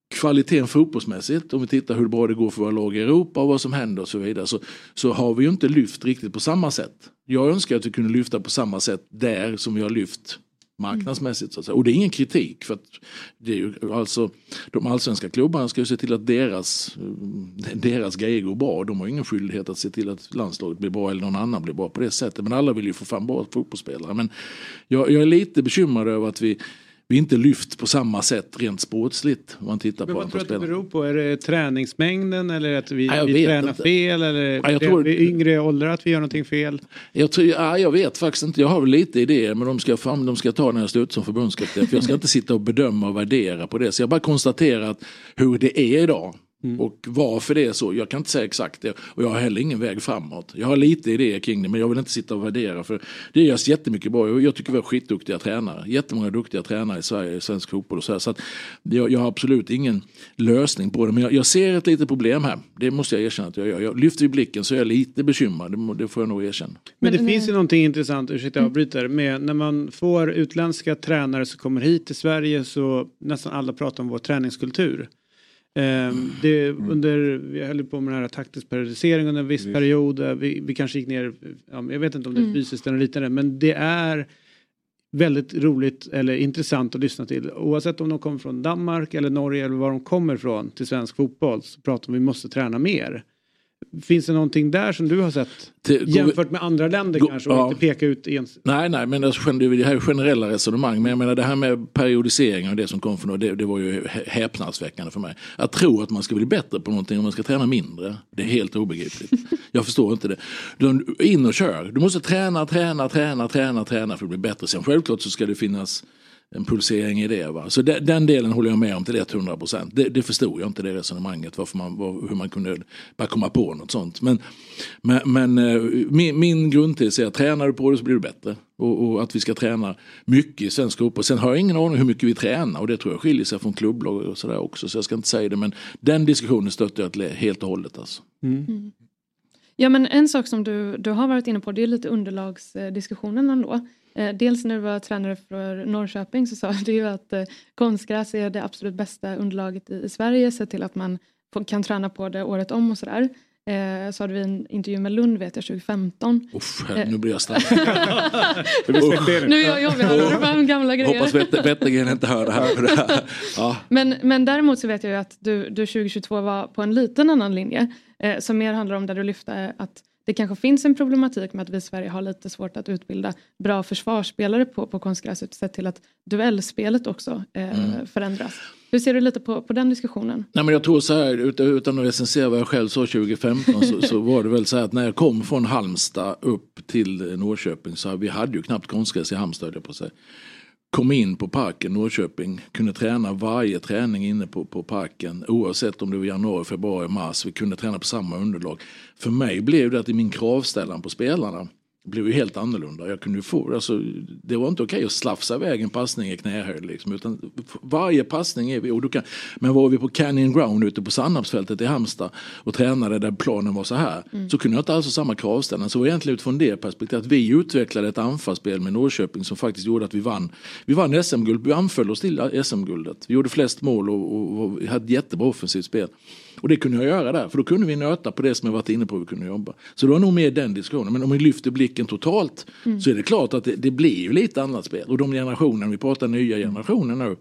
kvaliteten fotbollsmässigt, om vi tittar hur bra det går för våra lag i Europa och vad som händer och så vidare, så, så har vi ju inte lyft riktigt på samma sätt. Jag önskar att vi kunde lyfta på samma sätt där som vi har lyft marknadsmässigt. Så att säga. Och det är ingen kritik. för att det är ju, alltså, De allsvenska klubbarna ska ju se till att deras, eh, deras grejer går bra. De har ingen skyldighet att se till att landslaget blir bra eller någon annan blir bra på det sättet. Men alla vill ju få fram bra fotbollsspelare. Men jag, jag är lite bekymrad över att vi vi inte lyft på samma sätt rent sportsligt. Om man tittar Men på vad tror du att det beror på? Är det träningsmängden eller att vi, ja, vi tränar inte. fel? Eller ja, jag tror... vi yngre åldrar att vi gör någonting fel? Jag, tror, ja, jag vet faktiskt inte. Jag har väl lite idéer men de ska, fram, de ska ta när jag ut som förbundskapten. För jag ska inte sitta och bedöma och värdera på det. Så jag bara konstaterar att hur det är idag. Mm. Och varför det är så, jag kan inte säga exakt det. Och jag har heller ingen väg framåt. Jag har lite idéer kring det men jag vill inte sitta och värdera. För det görs jättemycket bra. Jag tycker vi har skitduktiga tränare. Jättemånga duktiga tränare i Sverige, i svensk fotboll och så här. Så att jag, jag har absolut ingen lösning på det. Men jag, jag, ser ett litet problem här. Det måste jag erkänna att jag gör. Jag lyfter i blicken så är jag lite bekymrad. Det, det får jag nog erkänna. Men det men, finns ju någonting intressant, ursäkta jag avbryter, med när man får utländska tränare som kommer hit till Sverige så nästan alla pratar om vår träningskultur. Det, mm. under, vi höll på med den här taktisk periodisering under en viss Visst. period. Vi, vi kanske gick ner, ja, jag vet inte om det är mm. fysiskt eller liknande, men det är väldigt roligt eller intressant att lyssna till. Oavsett om de kommer från Danmark eller Norge eller var de kommer ifrån till svensk fotboll så pratar de om att vi måste träna mer. Finns det någonting där som du har sett till, jämfört med andra länder kanske och ja. inte peka ut ens? Nej, nej, men alltså, det här är generella resonemang. Men jag menar det här med periodisering och det som kom från det, det var ju häpnadsväckande för mig. Att tro att man ska bli bättre på någonting om man ska träna mindre, det är helt obegripligt. jag förstår inte det. Du, in och kör. Du måste träna, träna, träna, träna, träna för att bli bättre. Sen självklart så ska det finnas en pulsering i det. Va? Så de, den delen håller jag med om till 100 procent. Det, det förstod jag inte det resonemanget, varför man, var, hur man kunde bara komma på något sånt. Men, men, men eh, min, min grundtes är att tränar du på det så blir du bättre. Och, och, att vi ska träna mycket i svensk fotboll. Sen har jag ingen aning hur mycket vi tränar och det tror jag skiljer sig från klubblag och sådär också. Så jag ska inte säga det men den diskussionen stöttar jag helt och hållet. Alltså. Mm. Mm. Ja men en sak som du, du har varit inne på det är lite underlagsdiskussionen ändå. Eh, dels när du var tränare för Norrköping så sa du ju att eh, konstgräs är det absolut bästa underlaget i, Sverige. Se till att man kan träna på det året om och sådär. Eh, så hade vi en intervju med Lund vet jag 2015. Uff, nu blir jag stark. nu är jag jobbig, de gamla grejer. Hoppas Wettergren inte hör det här. ja. men, men däremot så vet jag ju att du, du 2022 var på en liten annan linje. Eh, som mer handlar om där du lyfte att det kanske finns en problematik med att vi i Sverige har lite svårt att utbilda bra försvarsspelare på, på konstgräset sett till att duellspelet också eh, mm. förändras. Hur ser du lite på, på den diskussionen? Nej, men jag tror så här, utan att recensera vad jag själv sa 2015 så, så, var det väl så här att när jag kom från Halmstad upp till Norrköping så vi hade ju knappt konstgräs i Halmstad på sig kom in på parken Norrköping, kunde träna varje träning inne på, på parken oavsett om det var januari, februari, mars. Vi kunde träna på samma underlag. För mig blev det att i min kravställan på spelarna blev ju helt annorlunda. Jag kunde få, alltså, det var inte okej okay att slafsa iväg en passning i knähöjd. Liksom, utan varje passning är vi, och kan, men var vi på Canyon Ground ute på Sannarpsfältet i Halmstad och tränade där planen var så här. Mm. Så kunde jag inte alls ha samma kravställning. Så var egentligen utifrån det perspektivet att vi utvecklade ett anfallsspel med Norrköping som faktiskt gjorde att vi vann. Vi vann SM-guld, vi anföll oss till SM-guldet. Vi gjorde flest mål och, och, och hade jättebra offensivt spel. Och det kunde jag göra där, för då kunde vi nöta på det som jag varit inne på vi kunde jobba. Så det var nog mer den diskussionen. Men om vi lyfter blicken totalt mm. så är det klart att det, det, blir ju lite annat spel. Och de generationerna, vi pratar nya generationer nu.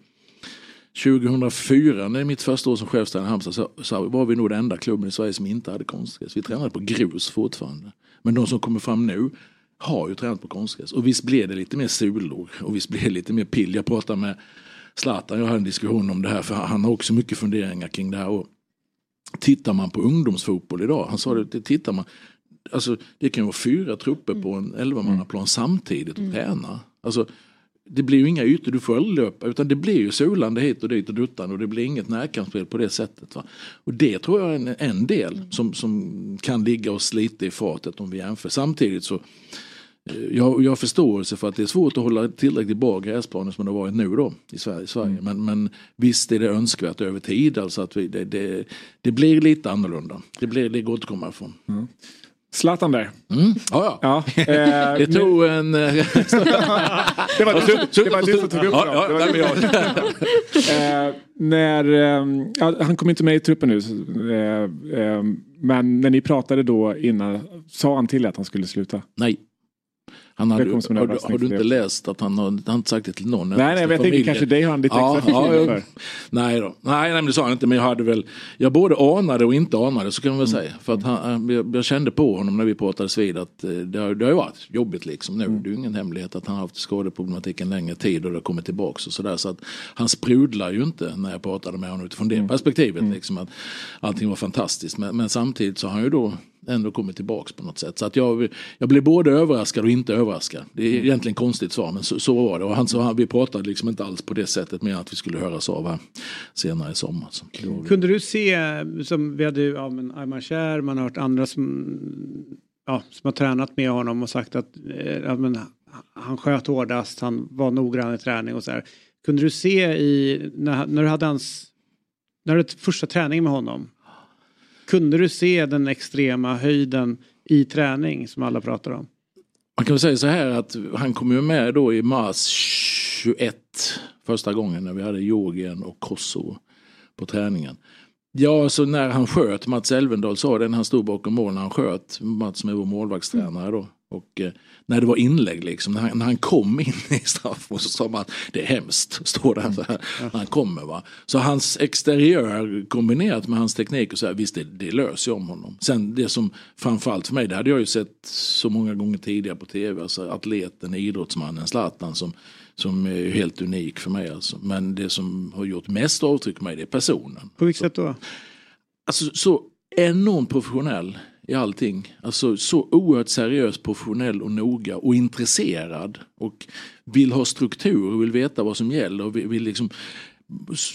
2004, när mitt första år som chefstränare i Halmstad, så, så, var vi nog den enda klubben i Sverige som inte hade konstgräs. Vi tränade på grus fortfarande. Men de som kommer fram nu har ju tränat på konstgräs. Och visst blev det lite mer sulor och visst blev det lite mer pill. Jag pratade med Zlatan, jag hade en diskussion om det här för han har också mycket funderingar kring det här. Och Tittar man på ungdomsfotboll idag, han sa det, tittar man, alltså, det kan vara fyra trupper på en elvamannaplan samtidigt och träna. Alltså, det blir ju inga ytor du får löpa utan det blir ju solande hit och dit och duttan och det blir inget närkampsspel på det sättet. Va? Och det tror jag är en, en del som, som kan ligga oss lite i fatet om vi jämför. Samtidigt så jag, jag har förståelse för att det är svårt att hålla tillräckligt bra gräsplaner som det har varit nu då i Sverige. Sverige. Men, men visst är det önskvärt över tid. Alltså att vi, det, det, det blir lite annorlunda. Det, blir, det går inte att komma ifrån. Zlatan där. Mm. Ja, ja. Ja, eh, Det tog en... eh, det var du, det var du som tog upp Ja, ja, det. Eh, när, eh, han kommer inte med i truppen nu. Eh, eh, men när ni pratade då innan, sa han till att han skulle sluta? Nej. Han hade, har, du- överraskning har du inte läst att han har, han har inte sagt det till någon? Nej, nej, men jag tänker Familjen. kanske dig har han lite Ja, extra ja, för. Nej, då. nej, nej, men det sa han inte. Men jag hade väl, jag både anade och inte anade så kan man väl Mm. säga. För att han, jag, jag kände på honom när vi pratades vid att eh, det har, det har ju varit jobbigt liksom nu. Mm. Det är ju ingen hemlighet att han har haft skadeproblematik en längre tid och det har kommit tillbaks och sådär. Så att han sprudlar ju inte när jag pratade med honom utifrån det Mm. perspektivet. Liksom, att allting var fantastiskt. Men, men samtidigt så har han ju då ändå kommit tillbaks på något sätt. Så att jag, jag blev både överraskad och inte överraskad. Det är egentligen konstigt svar men så, så var det. Och han, så, han, vi pratade liksom inte alls på det sättet med att vi skulle höras av här senare i sommar. Så Kunde du se, som vi hade ja men Ayman Cher, man har hört andra som, ja, som har tränat med honom och sagt att eh, ja, men, han sköt hårdast, han var noggrann i träning och så här. Kunde du se i, när, när du hade hans, när du hade första träningen med honom, kunde du se den extrema höjden i träning som alla pratar om? Man kan väl säga så här att han kom ju med då i mars 21 första gången när vi hade Georgien och Kosovo på träningen. Ja, så när han sköt, Mats Elvendal sa det när han stod bakom mål när han sköt, Mats som är vår målvaktstränare då. Och eh, när det var inlägg liksom, när han, när han kom in i straffområdet så sa man att det är hemskt, står det så här, när han kommer va. Så hans exteriör kombinerat med hans teknik och så här, visst det, det löser ju om honom. Sen det som framförallt för mig, det hade jag ju sett så många gånger tidigare på tv, alltså atleten, idrottsmannen Zlatan som, som är helt unik för mig alltså. Men det som har gjort mest avtryck på mig det är personen. På vilket sätt då? Alltså så enormt professionell i allting. Alltså så oerhört seriös, professionell och noga och intresserad. Och vill ha struktur och vill veta vad som gäller. Och vill, vill liksom,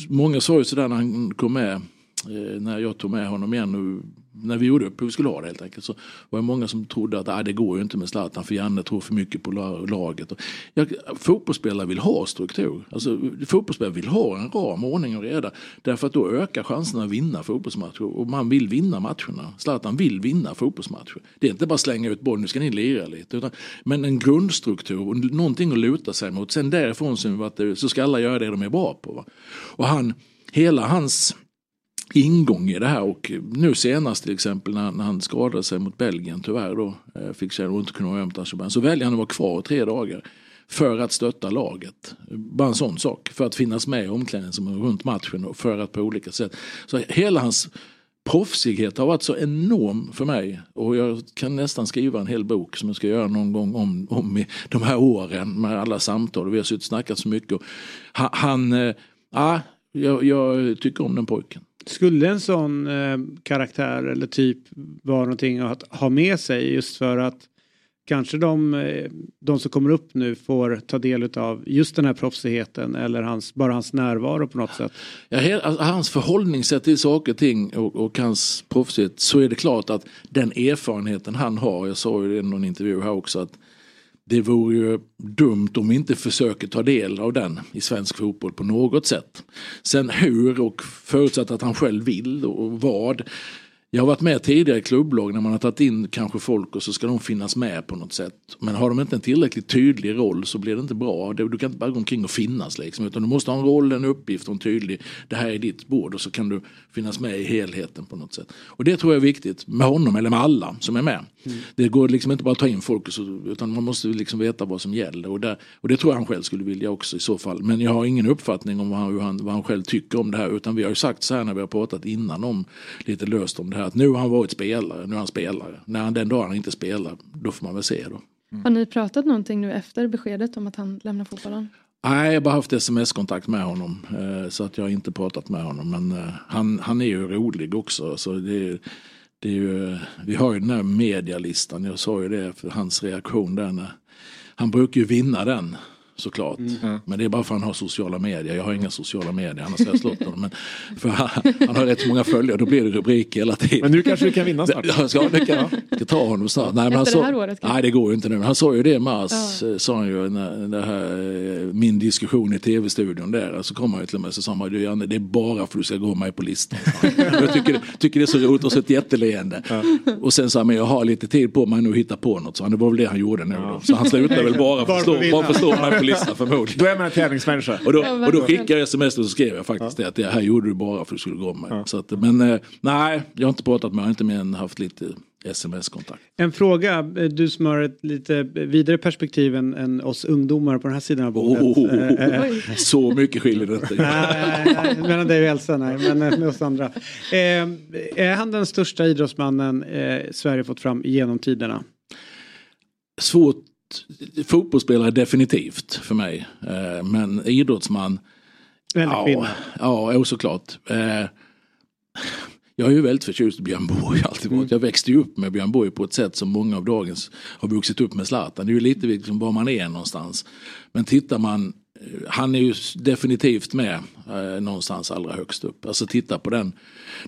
många sa ju sådär när han kom med, eh, när jag tog med honom igen. När vi gjorde upp hur vi skulle ha det helt enkelt. Så var det många som trodde att ah, det går ju inte med Zlatan för Janne tror för mycket på laget. Och, ja, fotbollsspelare vill ha struktur. Alltså, fotbollsspelare vill ha en ram, ordning och reda. Därför att då ökar chanserna att vinna fotbollsmatcher. Och man vill vinna matcherna. Zlatan vill vinna fotbollsmatcher. Det är inte bara slänga ut bollen, nu ska ni lira lite. Utan, men en grundstruktur och någonting att luta sig mot. Sen därifrån så, så ska alla göra det de är bra på. Va? Och han, hela hans ingång i det här och nu senast till exempel när, när han skadade sig mot Belgien tyvärr då eh, fick känna och inte kunna återhämta så väljer han att vara kvar tre dagar för att stötta laget. Bara en sån sak. För att finnas med i omklädningsrummet runt matchen och för att på olika sätt. Så hela hans proffsighet har varit så enorm för mig och jag kan nästan skriva en hel bok som jag ska göra någon gång om, om i de här åren med alla samtal vi har suttit och snackat så mycket. Och han, eh, han äh, jag, jag tycker om den pojken. Skulle en sån eh, karaktär eller typ vara någonting att ha med sig just för att kanske de, eh, de som kommer upp nu får ta del av just den här proffsigheten eller hans, bara hans närvaro på något sätt. Ja, alltså, hans förhållningssätt till saker och ting och, och hans proffsighet så är det klart att den erfarenheten han har, jag sa ju det i någon intervju här också, att det vore ju dumt om vi inte försöker ta del av den i svensk fotboll på något sätt. Sen hur och förutsatt att han själv vill och vad. Jag har varit med tidigare i klubblag när man har tagit in kanske folk och så ska de finnas med på något sätt. Men har de inte en tillräckligt tydlig roll så blir det inte bra. Du kan inte bara gå omkring och finnas liksom. Utan du måste ha en roll, en uppgift och en tydlig, det här är ditt bord och så kan du finnas med i helheten på något sätt. Och det tror jag är viktigt med honom eller med alla som är med. Det går liksom inte bara att ta in folk utan man måste liksom veta vad som gäller. Och, där, och det tror jag han själv skulle vilja också i så fall. Men jag har ingen uppfattning om vad han, vad han själv tycker om det här. Utan vi har ju sagt så här när vi har pratat innan om lite löst om det här. Att nu har han varit spelare, nu är han spelare. När han den dagen han inte spelar, då får man väl se då. Har ni pratat någonting nu efter beskedet om att han lämnar fotbollen? Nej, jag har bara haft sms-kontakt med honom. Eh, så att jag har inte pratat med honom. Men eh, han, han är ju rolig också. Så det, det är ju, vi har ju den här medialistan, jag sa ju det för hans reaktion där när han brukar ju vinna den såklart. Mm. Men det är bara för att han har sociala medier. Jag har inga sociala medier, annars hade jag slått honom. Men för han, han har rätt så många följare, då blir det rubriker hela tiden. Men nu kanske du kan vinna snart. Jag ska, jag kan, jag ska ta honom snart. Nej, men Efter han det här året nej det går ju inte nu. Han sa ju det i mars, ja. sa han ju, när, det här, eh, min diskussion i tv-studion där. Så kom han ju till mig och sa han, du Janne, det är bara för att du ska gå med på listan. jag tycker, tycker det är så roligt och så ett jätteleende. Ja. Och sen sa han, men jag har lite tid på mig nu att hitta på något. Så det var väl det han gjorde nu då. Så han slutade väl bara för att stå, bara för att på listan förmodligen. Då är man en tävlingsmänniska. Och då, och då skickade jag sms och så skrev jag faktiskt ja. det att det här gjorde du bara för att du skulle gå med. Ja. Så att, men eh, nej, jag har inte pratat med honom, inte mer än haft lite sms-kontakt. En fråga, du som har ett lite vidare perspektiv än, än oss ungdomar på den här sidan av bordet. Oh, så mycket skiljer det inte. nej, mellan dig och Elsa, nej, men med oss andra. Eh, är han den största idrottsmannen eh, Sverige fått fram genom tiderna? Svårt fotbollsspelare definitivt för mig. Eh, men idrottsman. Väldigt ja, ja, såklart. Eh, jag är ju väldigt förtjust i Björn Borg. Alltid varit. Mm. Jag växte ju upp med Björn Borg på ett sätt som många av dagens har vuxit upp med Zlatan. Det är ju lite liksom var man är någonstans. Men tittar man han är ju definitivt med eh, någonstans allra högst upp. Alltså titta på den,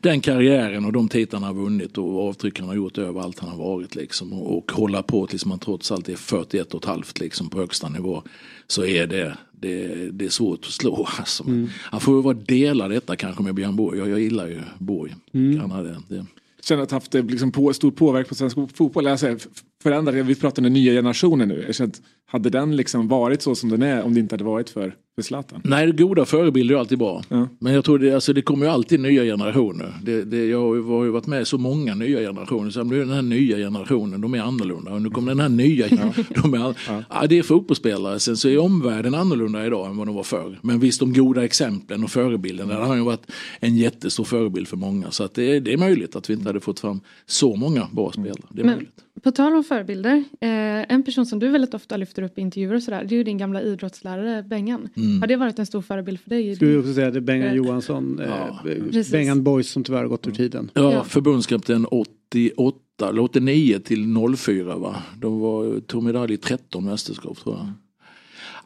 den karriären och de titlarna han har vunnit och avtryck han har gjort överallt han har varit. Liksom, och, och hålla på tills man trots allt är 41 och ett halvt liksom, på högsta nivå. Så är det, det, det är svårt att slå. Alltså. Mm. Han får ju vara dela detta kanske med Björn Borg. Jag, jag gillar ju Borg. Mm. Han hade, det. Känner att haft liksom på, stor påverkan på svensk fotboll. Alltså, förändrade, vi pratar om den nya generationen nu. Jag att, hade den liksom varit så som den är om det inte hade varit för för Zlatan? Nej, goda förebilder är alltid bra. Ja. Men jag tror det, alltså, det kommer ju alltid nya generationer. Det, det, jag har ju varit med i så många nya generationer. Så nu är den här nya generationen, de är annorlunda. Och nu kommer den här nya, ja. de är, ja. ja. det är fotbollsspelare. Sen så är omvärlden annorlunda idag än vad de var förr. Men visst, de goda exemplen och förebilderna, mm. det har ju varit en jättestor förebild för många. Så att det, det är möjligt att vi inte hade fått fram så många bra spelare. Det är Men, möjligt. På tal om förebilder, eh, en person som du väldigt ofta lyfter upp i intervjuer och sådär, det är ju din gamla idrottslärare Bengan. Mm. Har det varit en stor förebild för dig? Skulle också säga det är Bengan eh, Johansson, ja. eh, Bengan Boys som tyvärr har gått ur tiden. Ja, ja. förbundskapten 88, eller 89 till 04 va. De var, tog medalj i 13 mästerskap tror jag.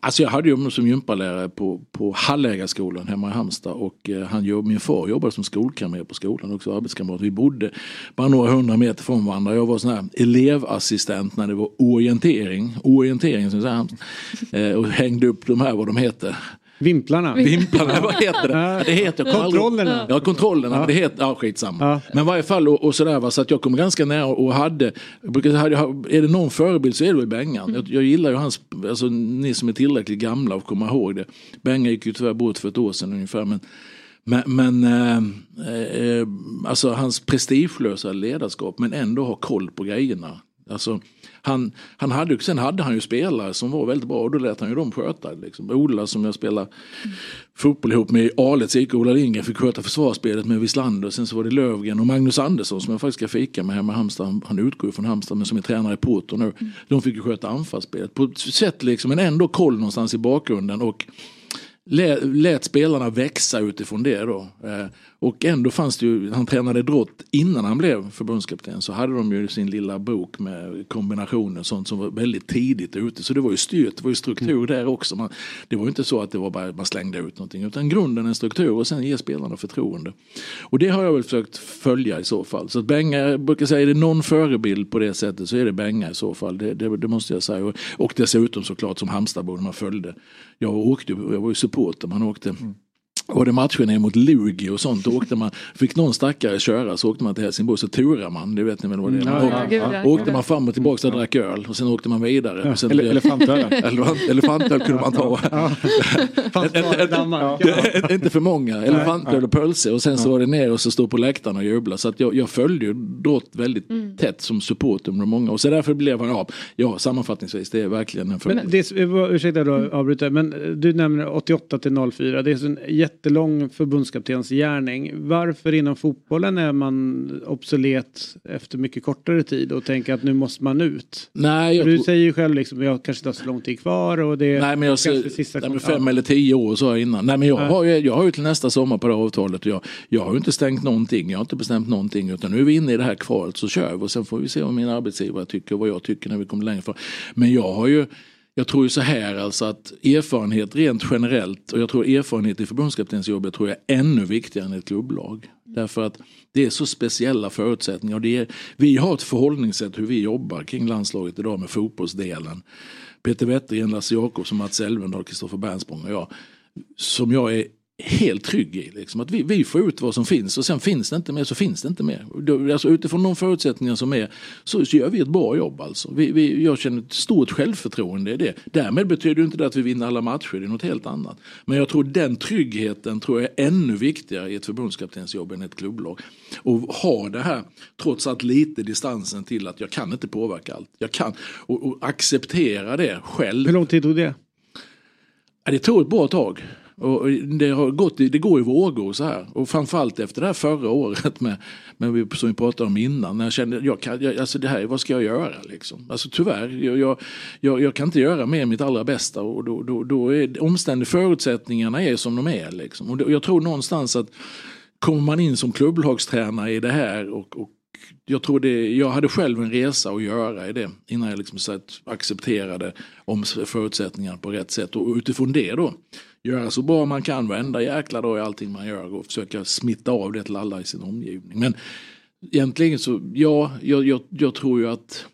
Alltså jag hade ju som gympalärare på, på Hallägarskolan hemma i Halmstad och eh, han, min far jobbade som skolkamrer på skolan också, arbetskamrat. Vi bodde bara några hundra meter från varandra. Jag var sån här elevassistent när det var orientering, orientering som säger, eh, och hängde upp de här vad de heter. Vimplarna. Vimplarna, vad heter det? det heter kontrollerna. Ja, kontrollerna. Det heter, ja, skitsamma. Men i varje fall och, och sådär va, så att jag kom ganska nära och hade, är det någon förebild så är det Bengan. Mm. Jag, jag, gillar ju hans, alltså ni som är tillräckligt gamla och kommer ihåg det. Bengan gick ju tyvärr bort för ett år sedan ungefär. Men, men, men eh, eh, alltså hans prestigelösa ledarskap men ändå ha koll på grejerna. Alltså, han, han hade, sen hade han ju spelare som var väldigt bra och då lät han ju dem sköta. Liksom. Ola som jag spelade mm. fotboll ihop med i Alets IK, Ola Lindgren fick sköta försvarsspelet med Wislander. Sen så var det Lövgren och Magnus Andersson som jag faktiskt ska fika med hemma i Halmstad. Han utgår ju från Halmstad men som är tränare i Porto nu. Mm. De fick ju sköta anfallsspelet på ett sätt liksom men ändå koll någonstans i bakgrunden. Och lät spelarna växa utifrån det då. Eh, och ändå fanns det ju, han tränade drott innan han blev förbundskapten så hade de ju sin lilla bok med kombinationer sånt som var väldigt tidigt ute. Så det var ju styrt, det var ju struktur mm. där också. Man, det var ju inte så att det var bara man slängde ut någonting utan grunden en struktur och sen ge spelarna förtroende. Och det har jag väl försökt följa i så fall. Så att Benga, jag brukar säga, är det någon förebild på det sättet så är det Benga i så fall. Det, det, det måste jag säga. Och, och dessutom såklart som Halmstadbo man följde. Jag åkte, jag var ju supporter, man åkte mm var det matcher ner mot Lugi och sånt, då åkte man, fick någon stackare köra så åkte man till Helsingborg så turade man, det vet ni väl vad det är. Mm. Ja, ja, ja, åkte man fram och tillbaka och drack öl och sen åkte man vidare. Ja, sen, elefantöl. elefantöl kunde man ta. Inte för många, elefantöl och pölse och sen så var det ner och så stå på läktaren och jubla. Så att jag, jag följde ju Drott väldigt mm. tätt som supporter under många år. Så därför blev han, ja, ja sammanfattningsvis, det är verkligen en fördel. Ursäkta då avbryta, men du nämner 88 till 04, det är en jätte jättelång förbundskaptensgärning. Varför inom fotbollen är man obsolet efter mycket kortare tid och tänker att nu måste man ut? Nej, du säger ju själv liksom, jag kanske inte har så lång tid kvar och det är Nej men jag ser, sista nej, men fem eller tio år jag innan. Nej men jag Ja. har, ju, jag har ju till nästa sommar på det här avtalet. Jag, jag har ju inte stängt någonting, jag har inte bestämt någonting. Utan nu är vi inne i det här kvalet så kör vi och sen får vi se vad min arbetsgivare tycker och vad jag tycker när vi kommer längre fram. Men jag har ju jag tror ju så här alltså att erfarenhet rent generellt och jag tror erfarenhet i förbundskaptensjobbet tror jag är ännu viktigare än ett klubblag. Därför att det är så speciella förutsättningar. Och det är, vi har ett förhållningssätt hur vi jobbar kring landslaget idag med fotbollsdelen. Peter Wettergren, Lasse Jakobsson, Mats Elvendal, Kristoffer Bernsprong och jag. Som jag är helt trygg i. Liksom. Att vi, vi får ut vad som finns och sen finns det inte mer så finns det inte mer. Alltså, utifrån de förutsättningar som är så, så gör vi ett bra jobb. Alltså. Vi, vi, jag känner ett stort självförtroende i det. Därmed betyder det inte det att vi vinner alla matcher, det är något helt annat. Men jag tror den tryggheten tror jag är ännu viktigare i ett förbundskaptensjobb än ett klubblag. Och ha det här, trots allt lite distansen till att jag kan inte påverka allt. Jag kan, och, och acceptera det själv. Hur lång tid tog det? Ja, det tog ett bra tag. Och det, har gått, det går i vågor så här. Och framförallt efter det här förra året med, med som vi pratade om innan. När jag kände, jag kan, jag, alltså det här, vad ska jag göra liksom? Alltså tyvärr, jag, jag, jag, jag kan inte göra mer mitt allra bästa. Och då, då, då är omständiga förutsättningarna är som de är liksom. Och då, och jag tror någonstans att kommer man in som klubblagstränare i det här och, och jag tror det, jag hade själv en resa att göra i det innan jag liksom så att accepterade om förutsättningarna på rätt sätt och utifrån det då göra så bra man kan varenda jäkla dag i allting man gör och försöka smitta av det till alla i sin omgivning. Men egentligen så, ja, jag, jag, jag tror ju att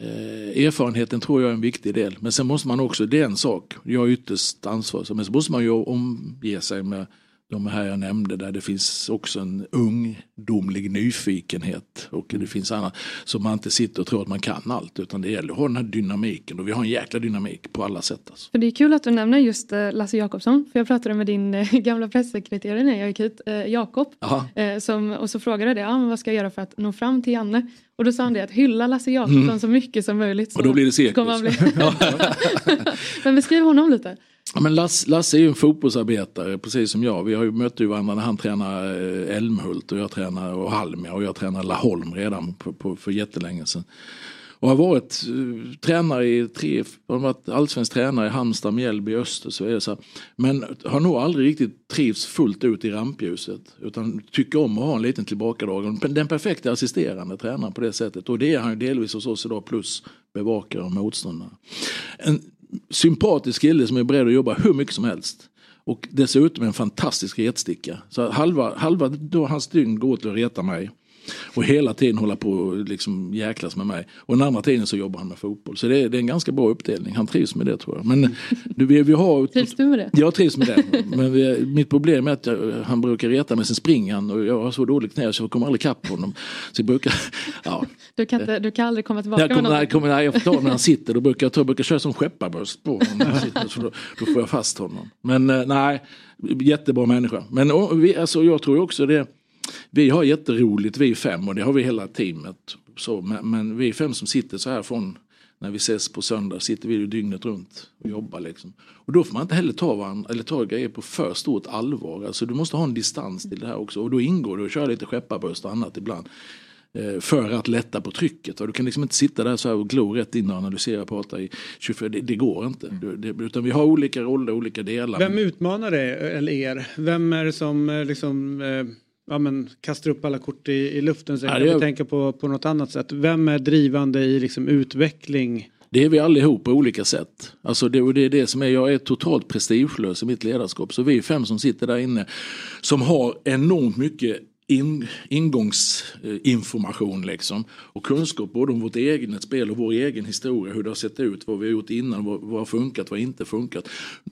Eh, erfarenheten tror jag är en viktig del. Men sen måste man också, det är en sak, jag är ytterst ansvarig. Men så måste man ju omge sig med de här jag nämnde där det finns också en ungdomlig nyfikenhet och det finns annat. Så man inte sitter och tror att man kan allt utan det gäller att ha den här dynamiken och vi har en jäkla dynamik på alla sätt. Alltså. För det är kul att du nämner just eh, Lasse Jakobsson. För jag pratade med din eh, gamla pressekreterare när jag gick hit, eh, Jakob. Som, och så frågade jag det, ah, men vad ska jag göra för att nå fram till Janne? Och då sa han det att hylla Lasse Jakobsson så mycket som möjligt. Så Mm. Och då blir det cirkus. bli... men beskriv honom lite. Ja, men Lasse, Lasse är ju en fotbollsarbetare precis som jag. Vi har ju mött ju varandra när han tränar eh, Älmhult och jag tränar och Halmia och jag tränar Laholm redan på, på, för jättelänge sedan. Och har varit uh, tränare i tre, har varit allsvensk tränare i Halmstad, Mjällby, Öster så är det så här. Men har nog aldrig riktigt trivs fullt ut i rampljuset. Utan tycker om att ha en liten tillbakadrag. Den perfekta assisterande tränaren på det sättet. Och det är han ju delvis hos oss idag plus bevakare och motståndare. En sympatisk kille som är beredd att jobba hur mycket som helst. Och dessutom en fantastisk retsticka. Så halva, halva då hans dygn går till att reta mig. Och hela tiden hålla på och liksom jäklas med mig. Och den andra tiden så jobbar han med fotboll. Så det är, det är en ganska bra uppdelning. Han trivs med det tror jag. Men du, vi, vi har... Trivs du med det? Jag trivs med det. Men vi, mitt problem är att jag, han brukar reta mig, sen springer han och jag har så dåligt knä så jag kommer aldrig ikapp honom. Så jag brukar... Ja. Du kan, inte, du kan aldrig komma tillbaka Jag, kommer, nej, kommer, nej, jag får ta när han sitter. Då brukar jag, ta, jag brukar köra som skepparbörs på honom. När han sitter, så då, då får jag fast honom. Men eh, nej, jättebra människa. Men och, vi, alltså, jag tror också det. Vi har jätteroligt vi fem och det har vi hela teamet. Så, men, men vi fem som sitter så här från när vi ses på söndag sitter vi ju dygnet runt och jobbar. Liksom. Och då får man inte heller ta, varandra, eller ta grejer på för stort allvar. Alltså, du måste ha en distans till det här också. Och då ingår det att köra lite skepparbröst och annat ibland. Eh, för att lätta på trycket. Och du kan liksom inte sitta där så här och glo rätt in och analysera och prata i 24, det, det går inte. Du, det, utan vi har olika roller, olika delar. Vem utmanar det, eller er? Vem är det som eh, liksom eh, ja, men, kastar upp alla kort i, i luften? Så Ja, kan vi tänka på, på något annat sätt. Vem är drivande i liksom, utveckling? Det är vi allihop på olika sätt. Alltså det, det är det som är, jag är totalt prestigelös i mitt ledarskap. Så vi är fem som sitter där inne som har enormt mycket in, ingångsinformation liksom. Och kunskap både om vårt eget spel och vår egen historia. Hur det har sett ut, vad vi har gjort innan, vad, vad har funkat, vad har inte funkat.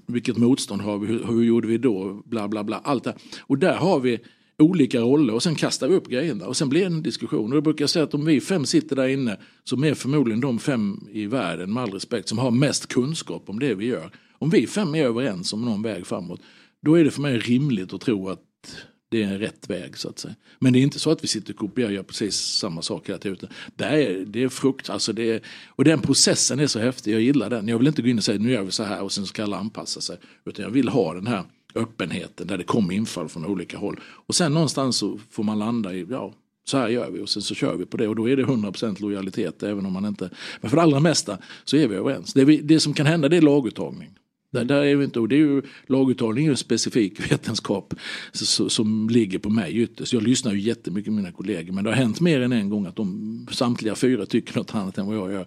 Vilket motstånd har vi, hur, hur gjorde vi då, bla bla bla. Allt det. Och där har vi olika roller och sen kastar vi upp grejerna och sen blir det en diskussion. Och jag brukar säga att om vi fem sitter där inne som är förmodligen de fem i världen med all respekt som har mest kunskap om det vi gör. Om vi fem är överens om någon väg framåt då är det för mig rimligt att tro att det är en rätt väg så att säga. Men det är inte så att vi sitter och kopierar och gör precis samma sak hela tiden. Det är, det är frukt, alltså det är, och den processen är så häftig, jag gillar den. Jag vill inte gå in och säga nu gör vi så här och sen ska alla anpassa sig. Utan jag vill ha den här öppenheten där det kommer infall från olika håll. Och sen någonstans så får man landa i, ja så här gör vi och sen så kör vi på det och då är det 100% lojalitet även om man inte, men för det allra mesta så är vi överens. Det, vi, det som kan hända det är laguttagning. Där, där är vi inte, och det är ju, laguttagning är ju en specifik vetenskap som ligger på mig ytterst. Jag lyssnar ju jättemycket på mina kollegor men det har hänt mer än en gång att de samtliga fyra tycker något annat än vad jag gör.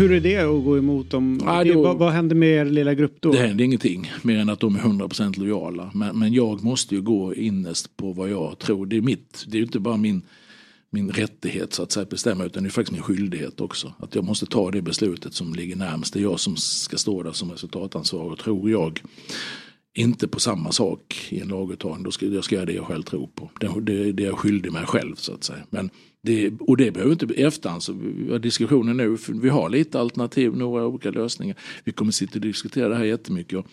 Hur är det att gå emot dem? Ja, då, vad, vad händer med er lilla grupp då? Det händer ingenting mer än att de är 100% lojala. Men, men jag måste ju gå innerst på vad jag tror. Det är mitt, det är ju inte bara min, min rättighet så att säga bestämma utan det är faktiskt min skyldighet också. Att jag måste ta det beslutet som ligger närmast. Det är jag som ska stå där som resultatansvarig tror jag inte på samma sak i en laguttagning. Då ska jag ska göra det jag själv tror på. Det, det, det är jag skyldig mig själv så att säga. Men det, och det behöver inte i efterhand, så vi har diskussioner nu, vi har lite alternativ, några olika lösningar. Vi kommer sitta och diskutera det här jättemycket. Och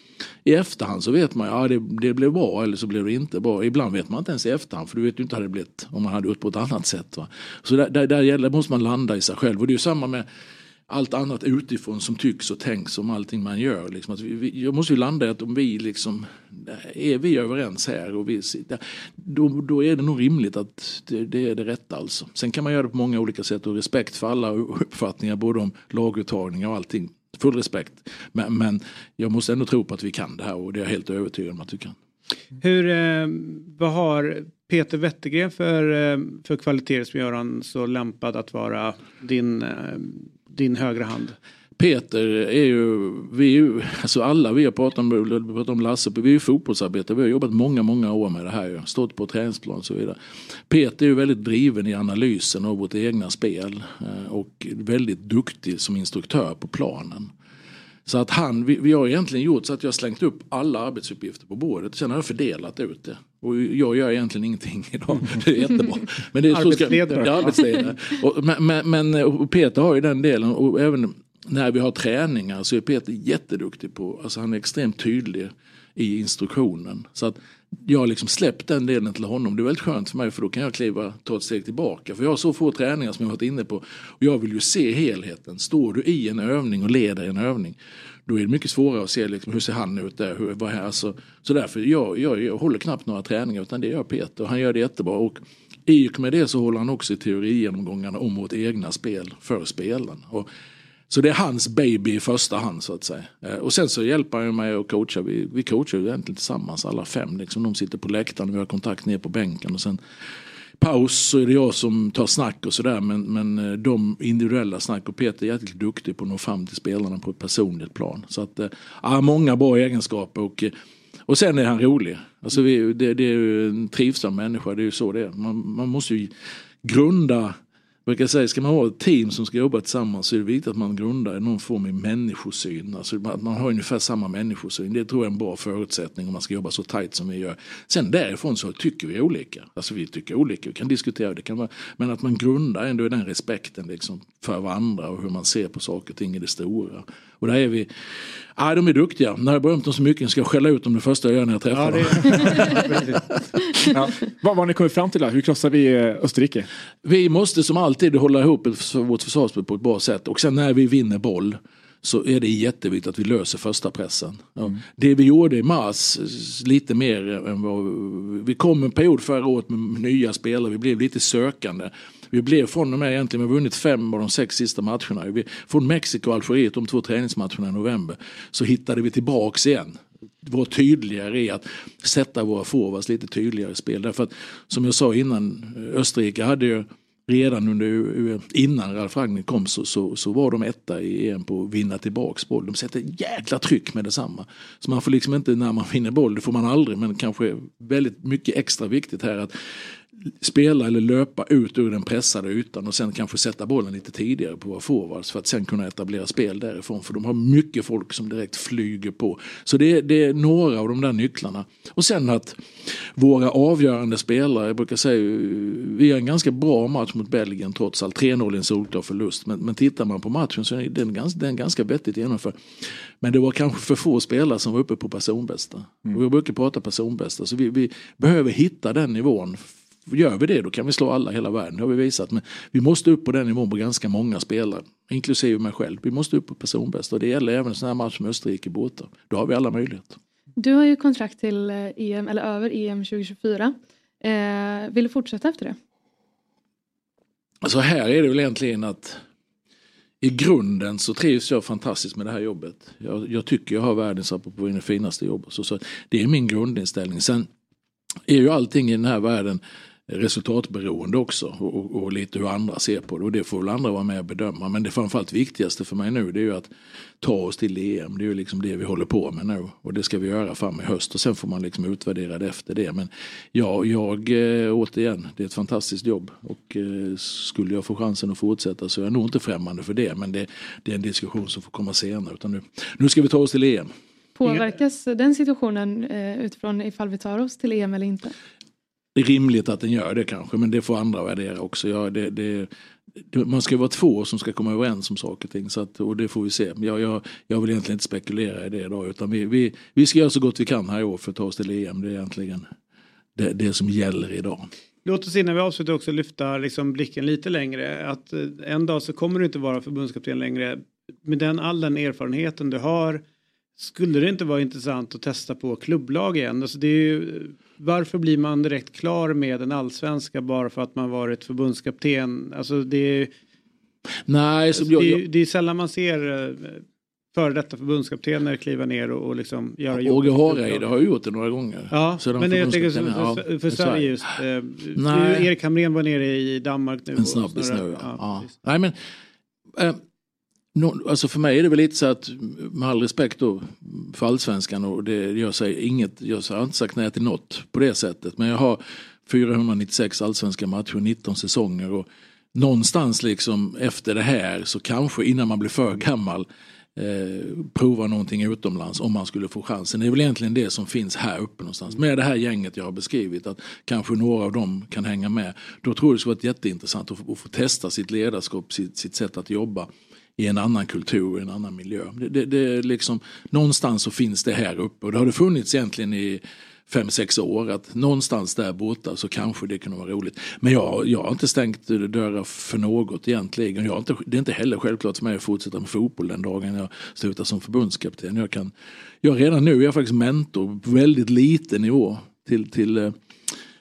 I efterhand så vet man, ja det, det blev bra eller så blev det inte bra. Ibland vet man inte ens i efterhand, för du vet ju inte hur det blivit om man hade gjort på ett annat sätt. Va? Så där, där, där gäller, måste man landa i sig själv. Och det är ju samma med allt annat utifrån som tycks och tänks om allting man gör. Liksom att vi, jag måste ju landa i att om vi liksom, är vi överens här och vi, då, då är det nog rimligt att det, det, är det rätta alltså. Sen kan man göra det på många olika sätt och respekt för alla uppfattningar både om laguttagningar och allting. Full respekt. Men, men jag måste ändå tro på att vi kan det här och det är jag helt övertygad om att vi kan. Hur, eh, vad har Peter Wettergren för, eh, för kvaliteter som gör honom så lämpad att vara din eh, din högra hand? Peter är ju, vi är ju, alltså alla vi har pratat om, pratat om Lasse, vi är ju fotbollsarbetare, vi har jobbat många, många år med det här, stått på träningsplan och så vidare. Peter är ju väldigt driven i analysen av vårt egna spel eh, och väldigt duktig som instruktör på planen. Så att han, vi, vi har egentligen gjort så att jag har slängt upp alla arbetsuppgifter på bordet. Sen har jag fördelat ut det. Och jag gör egentligen ingenting idag. Det är jättebra. Men det är arbetsledare. Ja, arbetsledare. Och, men, men och Peter har ju den delen. Och även när vi har träningar så är Peter jätteduktig på, alltså han är extremt tydlig i instruktionen. Så att jag har liksom släppt den delen till honom. Det är väldigt skönt för mig för då kan jag kliva, ta ett steg tillbaka. För jag har så få träningar som jag varit inne på. Och jag vill ju se helheten. Står du i en övning och leder en övning. Då är det mycket svårare att se liksom, hur ser han ut där. Hur, vad här, alltså, så därför jag, jag, jag håller knappt några träningar utan det gör Peter. Och han gör det jättebra. Och i och med det så håller han också i teorigenomgångarna om vårt egna spel för spelen. Och så det är hans baby i första hand så att säga. Eh, och sen så hjälper han mig och coachar. Vi, vi coachar ju egentligen tillsammans alla fem. Liksom. De sitter på läktaren, vi har kontakt ner på bänken. Och sen paus så är det jag som tar snack och sådär. Men, men eh, de individuella snack och Peter är jäkligt duktig på att nå fram till spelarna på ett personligt plan. Så att, ja, många bra egenskaper. Och, och sen är han rolig. Alltså vi, det, det är ju en trivsam människa, det är ju så det är. Man, man måste ju grunda brukar säga, ska man ha ett team som ska jobba tillsammans så är det viktigt att man grundar någon form av människosyn. Alltså att man har ungefär samma människosyn. Det tror jag är en bra förutsättning om man ska jobba så tajt som vi gör. Sen därifrån så tycker vi olika. Alltså vi tycker olika, vi kan diskutera det. Kan vara, men att man grundar ändå den respekten liksom för varandra och hur man ser på saker och ting i det stora. Och där är vi, ja de är duktiga. När jag berömt dem så mycket ska jag skälla ut dem det första jag gör när jag träffar dem. ja. Vad har ni kommit fram till då? Hur krossar vi eh, Österrike? Vi måste som alltid hålla ihop vårt försvarsspel på ett bra sätt. Och sen när vi vinner boll så är det jätteviktigt att vi löser första pressen. Ja. Mm. Det vi gjorde i mars, lite mer än vad... Vi kom en period förra året med nya spelare, vi blev lite sökande. Vi blev från och med egentligen, vi har vunnit fem av de sex sista matcherna. Vi, från Mexiko och Algeriet, de två träningsmatcherna i november, så hittade vi tillbaks igen vara tydligare i att sätta våra forwards lite tydligare i spel. Därför att som jag sa innan, Österrike hade ju redan under, innan Ralf Ragnik kom så, så, så, var de etta i EM på att vinna tillbaks boll. De sätter jäkla tryck med detsamma. Så man får liksom inte när man vinner boll, det får man aldrig, men kanske väldigt mycket extra viktigt här att spela eller löpa ut ur den pressade ytan och sen kanske sätta bollen lite tidigare på våra forwards för att sen kunna etablera spel därifrån. För de har mycket folk som direkt flyger på. Så det är, det är några av de där nycklarna. Och sen att våra avgörande spelare, jag brukar säga, vi har en ganska bra match mot Belgien trots allt. 3-0 i en solklar förlust. Men, men tittar man på matchen så är den ganska, den ganska vettigt genomförd. Men det var kanske för få spelare som var uppe på personbästa. Mm. Och vi brukar prata personbästa. Så vi, vi behöver hitta den nivån Gör vi det då kan vi slå alla hela världen, det har vi visat. Men vi måste upp på den nivån på ganska många spelare, inklusive mig själv. Vi måste upp på personbästa och det gäller även en sån här match med Österrike borta. Då har vi alla möjligheter. Du har ju kontrakt till EM, eller över EM 2024. Eh, vill du fortsätta efter det? Alltså här är det väl egentligen att i grunden så trivs jag fantastiskt med det här jobbet. Jag, jag tycker jag har världens, apropå det finaste jobb. Så, så det är min grundinställning. Sen är ju allting i den här världen resultatberoende också och, och, lite hur andra ser på det och det får väl andra vara med och bedöma. Men det framförallt viktigaste för mig nu det är ju att ta oss till EM. Det är ju liksom det vi håller på med nu och det ska vi göra fram i höst och sen får man liksom utvärdera det efter det. Men ja, jag eh, återigen, det är ett fantastiskt jobb och eh, skulle jag få chansen att fortsätta så är jag nog inte främmande för det. Men det, det är en diskussion som får komma senare utan nu, nu ska vi ta oss till EM. Påverkas den situationen eh, utifrån ifall vi tar oss till EM eller inte? Det är rimligt att den gör det kanske men det får andra värdera också. Ja, det, det, man ska vara två som ska komma överens om saker och ting så att, och det får vi se. Jag, jag, jag vill egentligen inte spekulera i det idag utan vi, vi, vi ska göra så gott vi kan här i år för att ta oss till EM. Det är egentligen det, det som gäller idag. Låt oss innan vi avslutar också lyfta liksom blicken lite längre. Att eh, en dag så kommer du inte vara förbundskapten längre. Med den, all den erfarenheten du har skulle det inte vara intressant att testa på klubblag igen? Alltså det är ju, eh, varför blir man direkt klar med en allsvenska bara för att man varit förbundskapten? Alltså det är, Nej, alltså jag, det, det är sällan man ser eh, före detta förbundskaptener kliva ner och, och liksom göra jobb. Åge Hareide har gjort det några gånger. Ja, men jag tänker för, för, Sverige just. Eh, Nej. Erik Hamrén var nere i Danmark nu. En snabbis nu ja. ja. ja. Nej, men, äh, No, alltså för mig är det väl lite så att med all respekt då för allsvenskan och det, jag sig inget, jag har inte sagt nej till något på det sättet. Men jag har 496 allsvenska matcher, 19 säsonger och någonstans liksom efter det här så kanske innan man blir för gammal eh, prova någonting utomlands om man skulle få chansen. Det är väl egentligen det som finns här uppe någonstans. Med det här gänget jag har beskrivit, att kanske några av dem kan hänga med. Då tror jag det skulle vara jätteintressant att få, att få testa sitt ledarskap, sitt, sitt sätt att jobba i en annan kultur, i en annan miljö. Det, det, det liksom, någonstans så finns det här uppe och det har det funnits egentligen i fem, sex år. Att någonstans där borta så kanske det kunde vara roligt. Men jag, jag har inte stängt dörrar för något egentligen. Jag har inte, det är inte heller självklart för mig att fortsätta med fotboll den dagen jag slutar som förbundskapten. Jag kan, jag redan nu är jag faktiskt mentor på väldigt liten nivå till, till eh,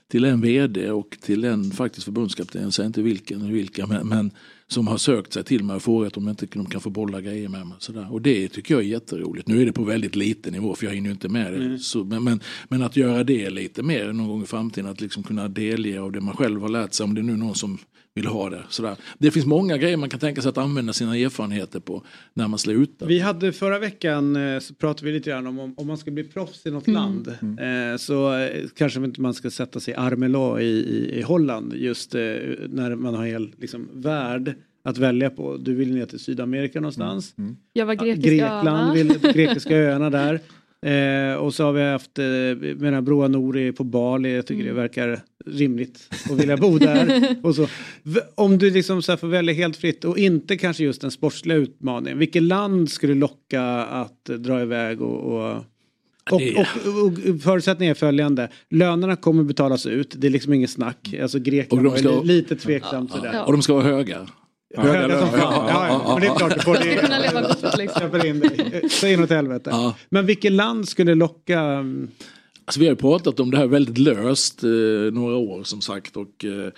till en vd och till en faktiskt förbundskapten, jag säger inte vilken eller vilka, men, men som har sökt sig till mig och frågat om inte de kan få bolla grejer med mig. Sådär. Och det tycker jag är jätteroligt. Nu är det på väldigt liten nivå för jag hinner ju inte med det. Mm. Så, men, men, men, att göra det lite mer någon gång i framtiden, att liksom kunna delge av det man själv har lärt sig, om det är nu någon som vill ha det. Sådär. Det finns många grejer man kan tänka sig att använda sina erfarenheter på när man slutar. Vi hade förra veckan eh, så pratade vi lite grann om om man ska bli proffs i något mm. land mm. Eh, så eh, kanske inte man ska sätta sig i Armelå i, i, i Holland just när man har hel liksom, värld att välja på. Du vill ner till Sydamerika någonstans. Mm. Mm. Jag var grekiska Grekland, vill, grekiska öarna där. Eh, och så har vi haft eh, menar, Broa Nouri på Bali. Jag tycker mm. det verkar rimligt att vilja bo där. och så. Om du liksom så får välja helt fritt och inte kanske just den sportsliga utmaningen. Vilket land skulle locka att dra iväg och, och och, och, och, förutsättningen är följande. Lönerna kommer betalas ut. Det är liksom inget snack. Alltså Grekland ska, var lite tveksamt. Ja, ja. Och de ska vara höga. Höga som fan. Ja, ja, men det är klart du får det. kunna leva gott liksom. in dig. Så inåt helvete. Ja. Men vilket land skulle locka? Alltså, vi har pratat om det här väldigt löst eh, några år som sagt. Och, eh,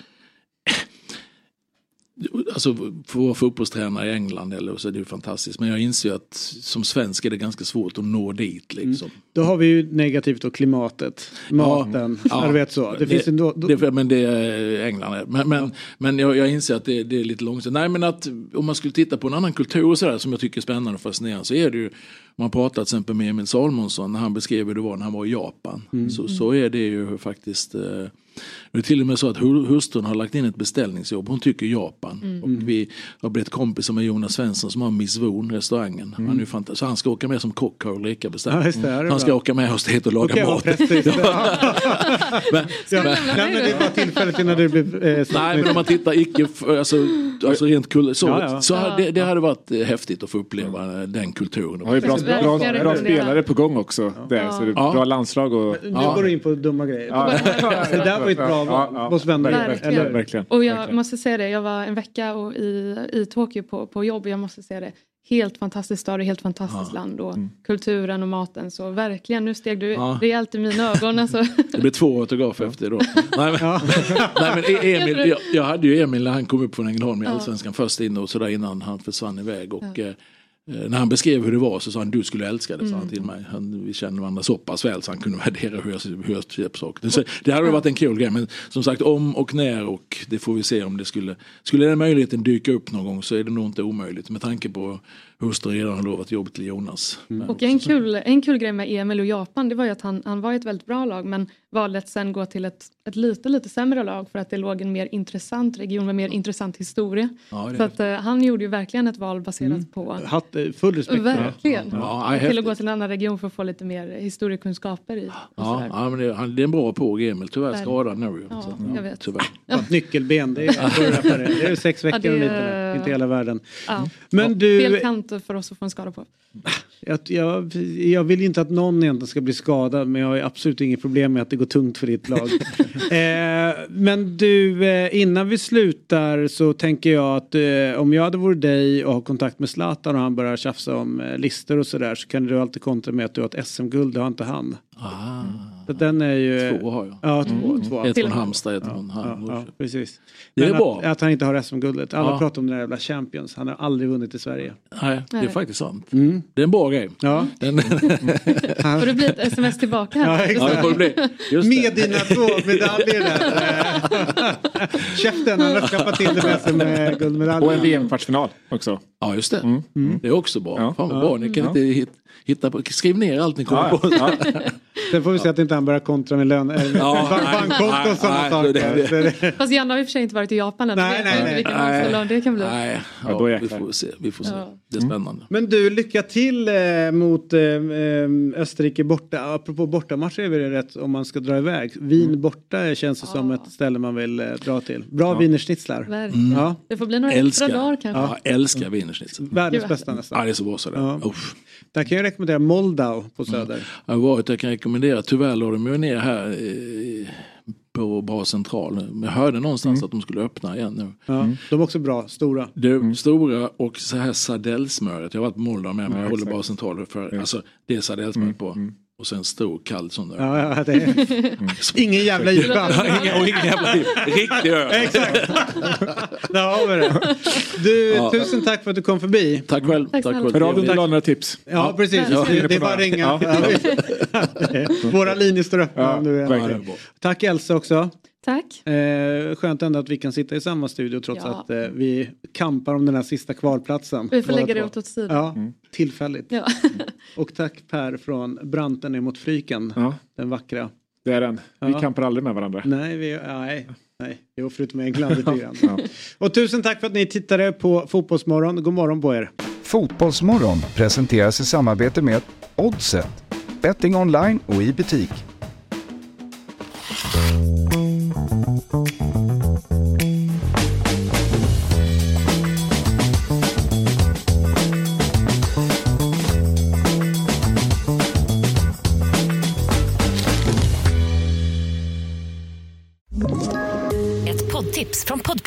Alltså få vara fotbollstränare i England eller så är det ju fantastiskt. Men jag inser att som svensk är det ganska svårt att nå dit. Liksom. Mm. Då har vi ju negativt och klimatet, maten, ja, ja, vet så. Det, det finns ändå, då... det, men det är England. Men, men, ja. men jag, jag, inser att det, det, är lite långsamt. Nej men att om man skulle titta på en annan kultur och sådär som jag tycker är spännande och fascinerande så är det ju man pratar till exempel med Emil Salmonsson när han beskrev hur det var när han var i Japan. Mm. Så, så är det ju faktiskt eh, Det är till och med så att hu- hustrun har lagt in ett beställningsjobb. Hon tycker Japan. Mm. Och vi har blivit kompisar med Jonas Svensson som har Miss Voon restaurangen. Han är så han ska åka med som kock har Ulrika bestämt. Mm. Ja, det, det han ska bra. åka med oss dit och laga Okej, mat. men, Ja, men, nej, men det var tillfället innan du blev eh, Nej men om man tittar icke, alltså, alltså rent kul, så, Ja, ja. så det, det hade varit eh, häftigt att få uppleva eh, den kulturen. har ju bra, bra, bra rekommendera. spelare på gång också. Där, så det är Ja. bra landslag och... Nu går du in på dumma grejer. Ja. Var ett bra val Ja, ja. hos vänner. Verkligen. Eller? Verkligen. Och jag Verkligen. måste säga det, jag var en vecka och i, i Tokyo på, på jobb och jag måste säga det. Helt fantastisk stad och helt fantastiskt land och kulturen och maten. Så verkligen, nu steg du Ja. rejält i mina ögon. Alltså. Det blir två autografer efter då. Nej men, nej, men E- Emil, jag, jag hade ju Emil när han kom upp från Ängelholm i Allsvenskan först in och sådär innan han försvann iväg. Och, Eh, När han beskrev hur det var så sa han du skulle älska det, sa han till mig. Han, vi känner varandra så pass väl så han kunde värdera hur jag, hur jag ser på saker. Så Det hade varit en kul grej men som sagt om och när och det får vi se om det skulle, skulle den möjligheten dyka upp någon gång så är det nog inte omöjligt med tanke på hustrun redan har lovat jobb till Jonas. Men- Och en kul, en kul grej med Emil och Japan det var ju att han, han var i ett väldigt bra lag men valde att sen gå till ett, ett lite lite sämre lag för att det låg en mer intressant region med mer intressant historia. Ja, det Så att, eh, han gjorde ju verkligen ett val baserat på Hatt, eh, full respekt det. Verkligen. Ja, ja, till att gå till en annan region för att få lite mer historiekunskaper i. Ja, ja men det, han, det är en bra påg Emil, tyvärr skadad nu. Ja, så, jag vet. Tyvärr. Ett nyckelben, det är, det är sex veckor Ja, det- och lite där. inte hela världen. Ja. Men Fel du, kant för oss att få en skada på. jag, jag, jag vill inte att någon egentligen ska bli skadad men jag har absolut inget problem med att det går tungt för ditt lag. eh, men du, eh, innan vi slutar så tänker jag att eh, om jag hade varit dig och har kontakt med Zlatan och han börjar tjafsa om eh, listor och sådär så kan du alltid kontra med att du har ett SM-guld, det har inte han. Ah, Så den är ju... två har jag. Ja, två. två. Ett från. Halmstad, ett från Ja, precis. Det är bra. Att, att han inte har SM-guldet. Alla Ja. pratar om den där jävla Champions. Han har aldrig vunnit i Sverige. Nej, det är Nej. faktiskt sant. Mm. Det är en bra grej. Ja. Den, Får det bli ett sms tillbaka Ja, här? ja, exakt. det får det bli. Just Med det. dina två medaljer där. Käften, han har skaffat till det med SM-guldmedalj. Och en VM-kvartsfinal också. Ja, just det. Mm. Det är också bra. Ja. Fan vad bra. Ni kan Ja. inte hit, hitta på, skriv ner allt ni kommer Ja, på. ja. Sen får vi se att inte han börjar kontra med lön, Ja, nej, bankkonto och sådana saker. det- det- Så det- Fast Janne har i och för sig inte varit i Japan än. Nej, vet nej, inte nej. vilken Nej. anställd det kan bli. Nej, Ja, ja, då vi får se. Vi får se. Ja. Det är spännande. Men du, lycka till eh, mot eh, eh, Österrike borta. Apropå bortamatcher är det rätt om man ska dra iväg. Wien borta känns det som ett ställe man vill eh, dra till. Bra wienerschnitzlar. Verkligen. Ja, Det får bli några extra dagar kanske. ja, älskar wienerschnitzel. världens Gud, bästa Ja, nästan. det är så bra sådär. Ja. Uff. Där kan jag rekommendera Moldau på Söder. Jag har varit, jag kan rekommendera, tyvärr la de ju ner här eh, på Bra Central. Men jag hörde någonstans att de skulle öppna igen nu. Ja, De är också bra, stora. Det stora och så här sardellsmöret. Jag har varit på Moldau med men jag håller. Bra Central för alltså, det är sardellsmör på. Och sen stor kall sån där. Ja, ja, det är... Ingen jävla IPA. Och ingen jävla riktig öl. Exakt. Där har vi det. Du, Ja. tusen tack för att du kom förbi. Tack själv. Tack Tack för Hör av dig några tips. Ja, precis. Ja. Det, det är bara att ringa. Våra linjer står öppna Ja. Tack Elsa också. Tack. Eh, skönt ändå att vi kan sitta i samma studio trots Ja. att eh, vi kampar om den här sista kvalplatsen. Vi får lägga det två. åt åt sidan. Ja, tillfälligt. Ja. Och tack Per från Branten ner mot Fryken. Ja, Den vackra. det är den. Vi Ja. kampar aldrig med varandra. Nej, vi, nej, nej. Jo, förutom England lite grann. Ja. Och tusen tack för att ni tittade på Fotbollsmorgon. God morgon på er. Fotbollsmorgon presenteras i samarbete med Oddset. Betting online och i butik.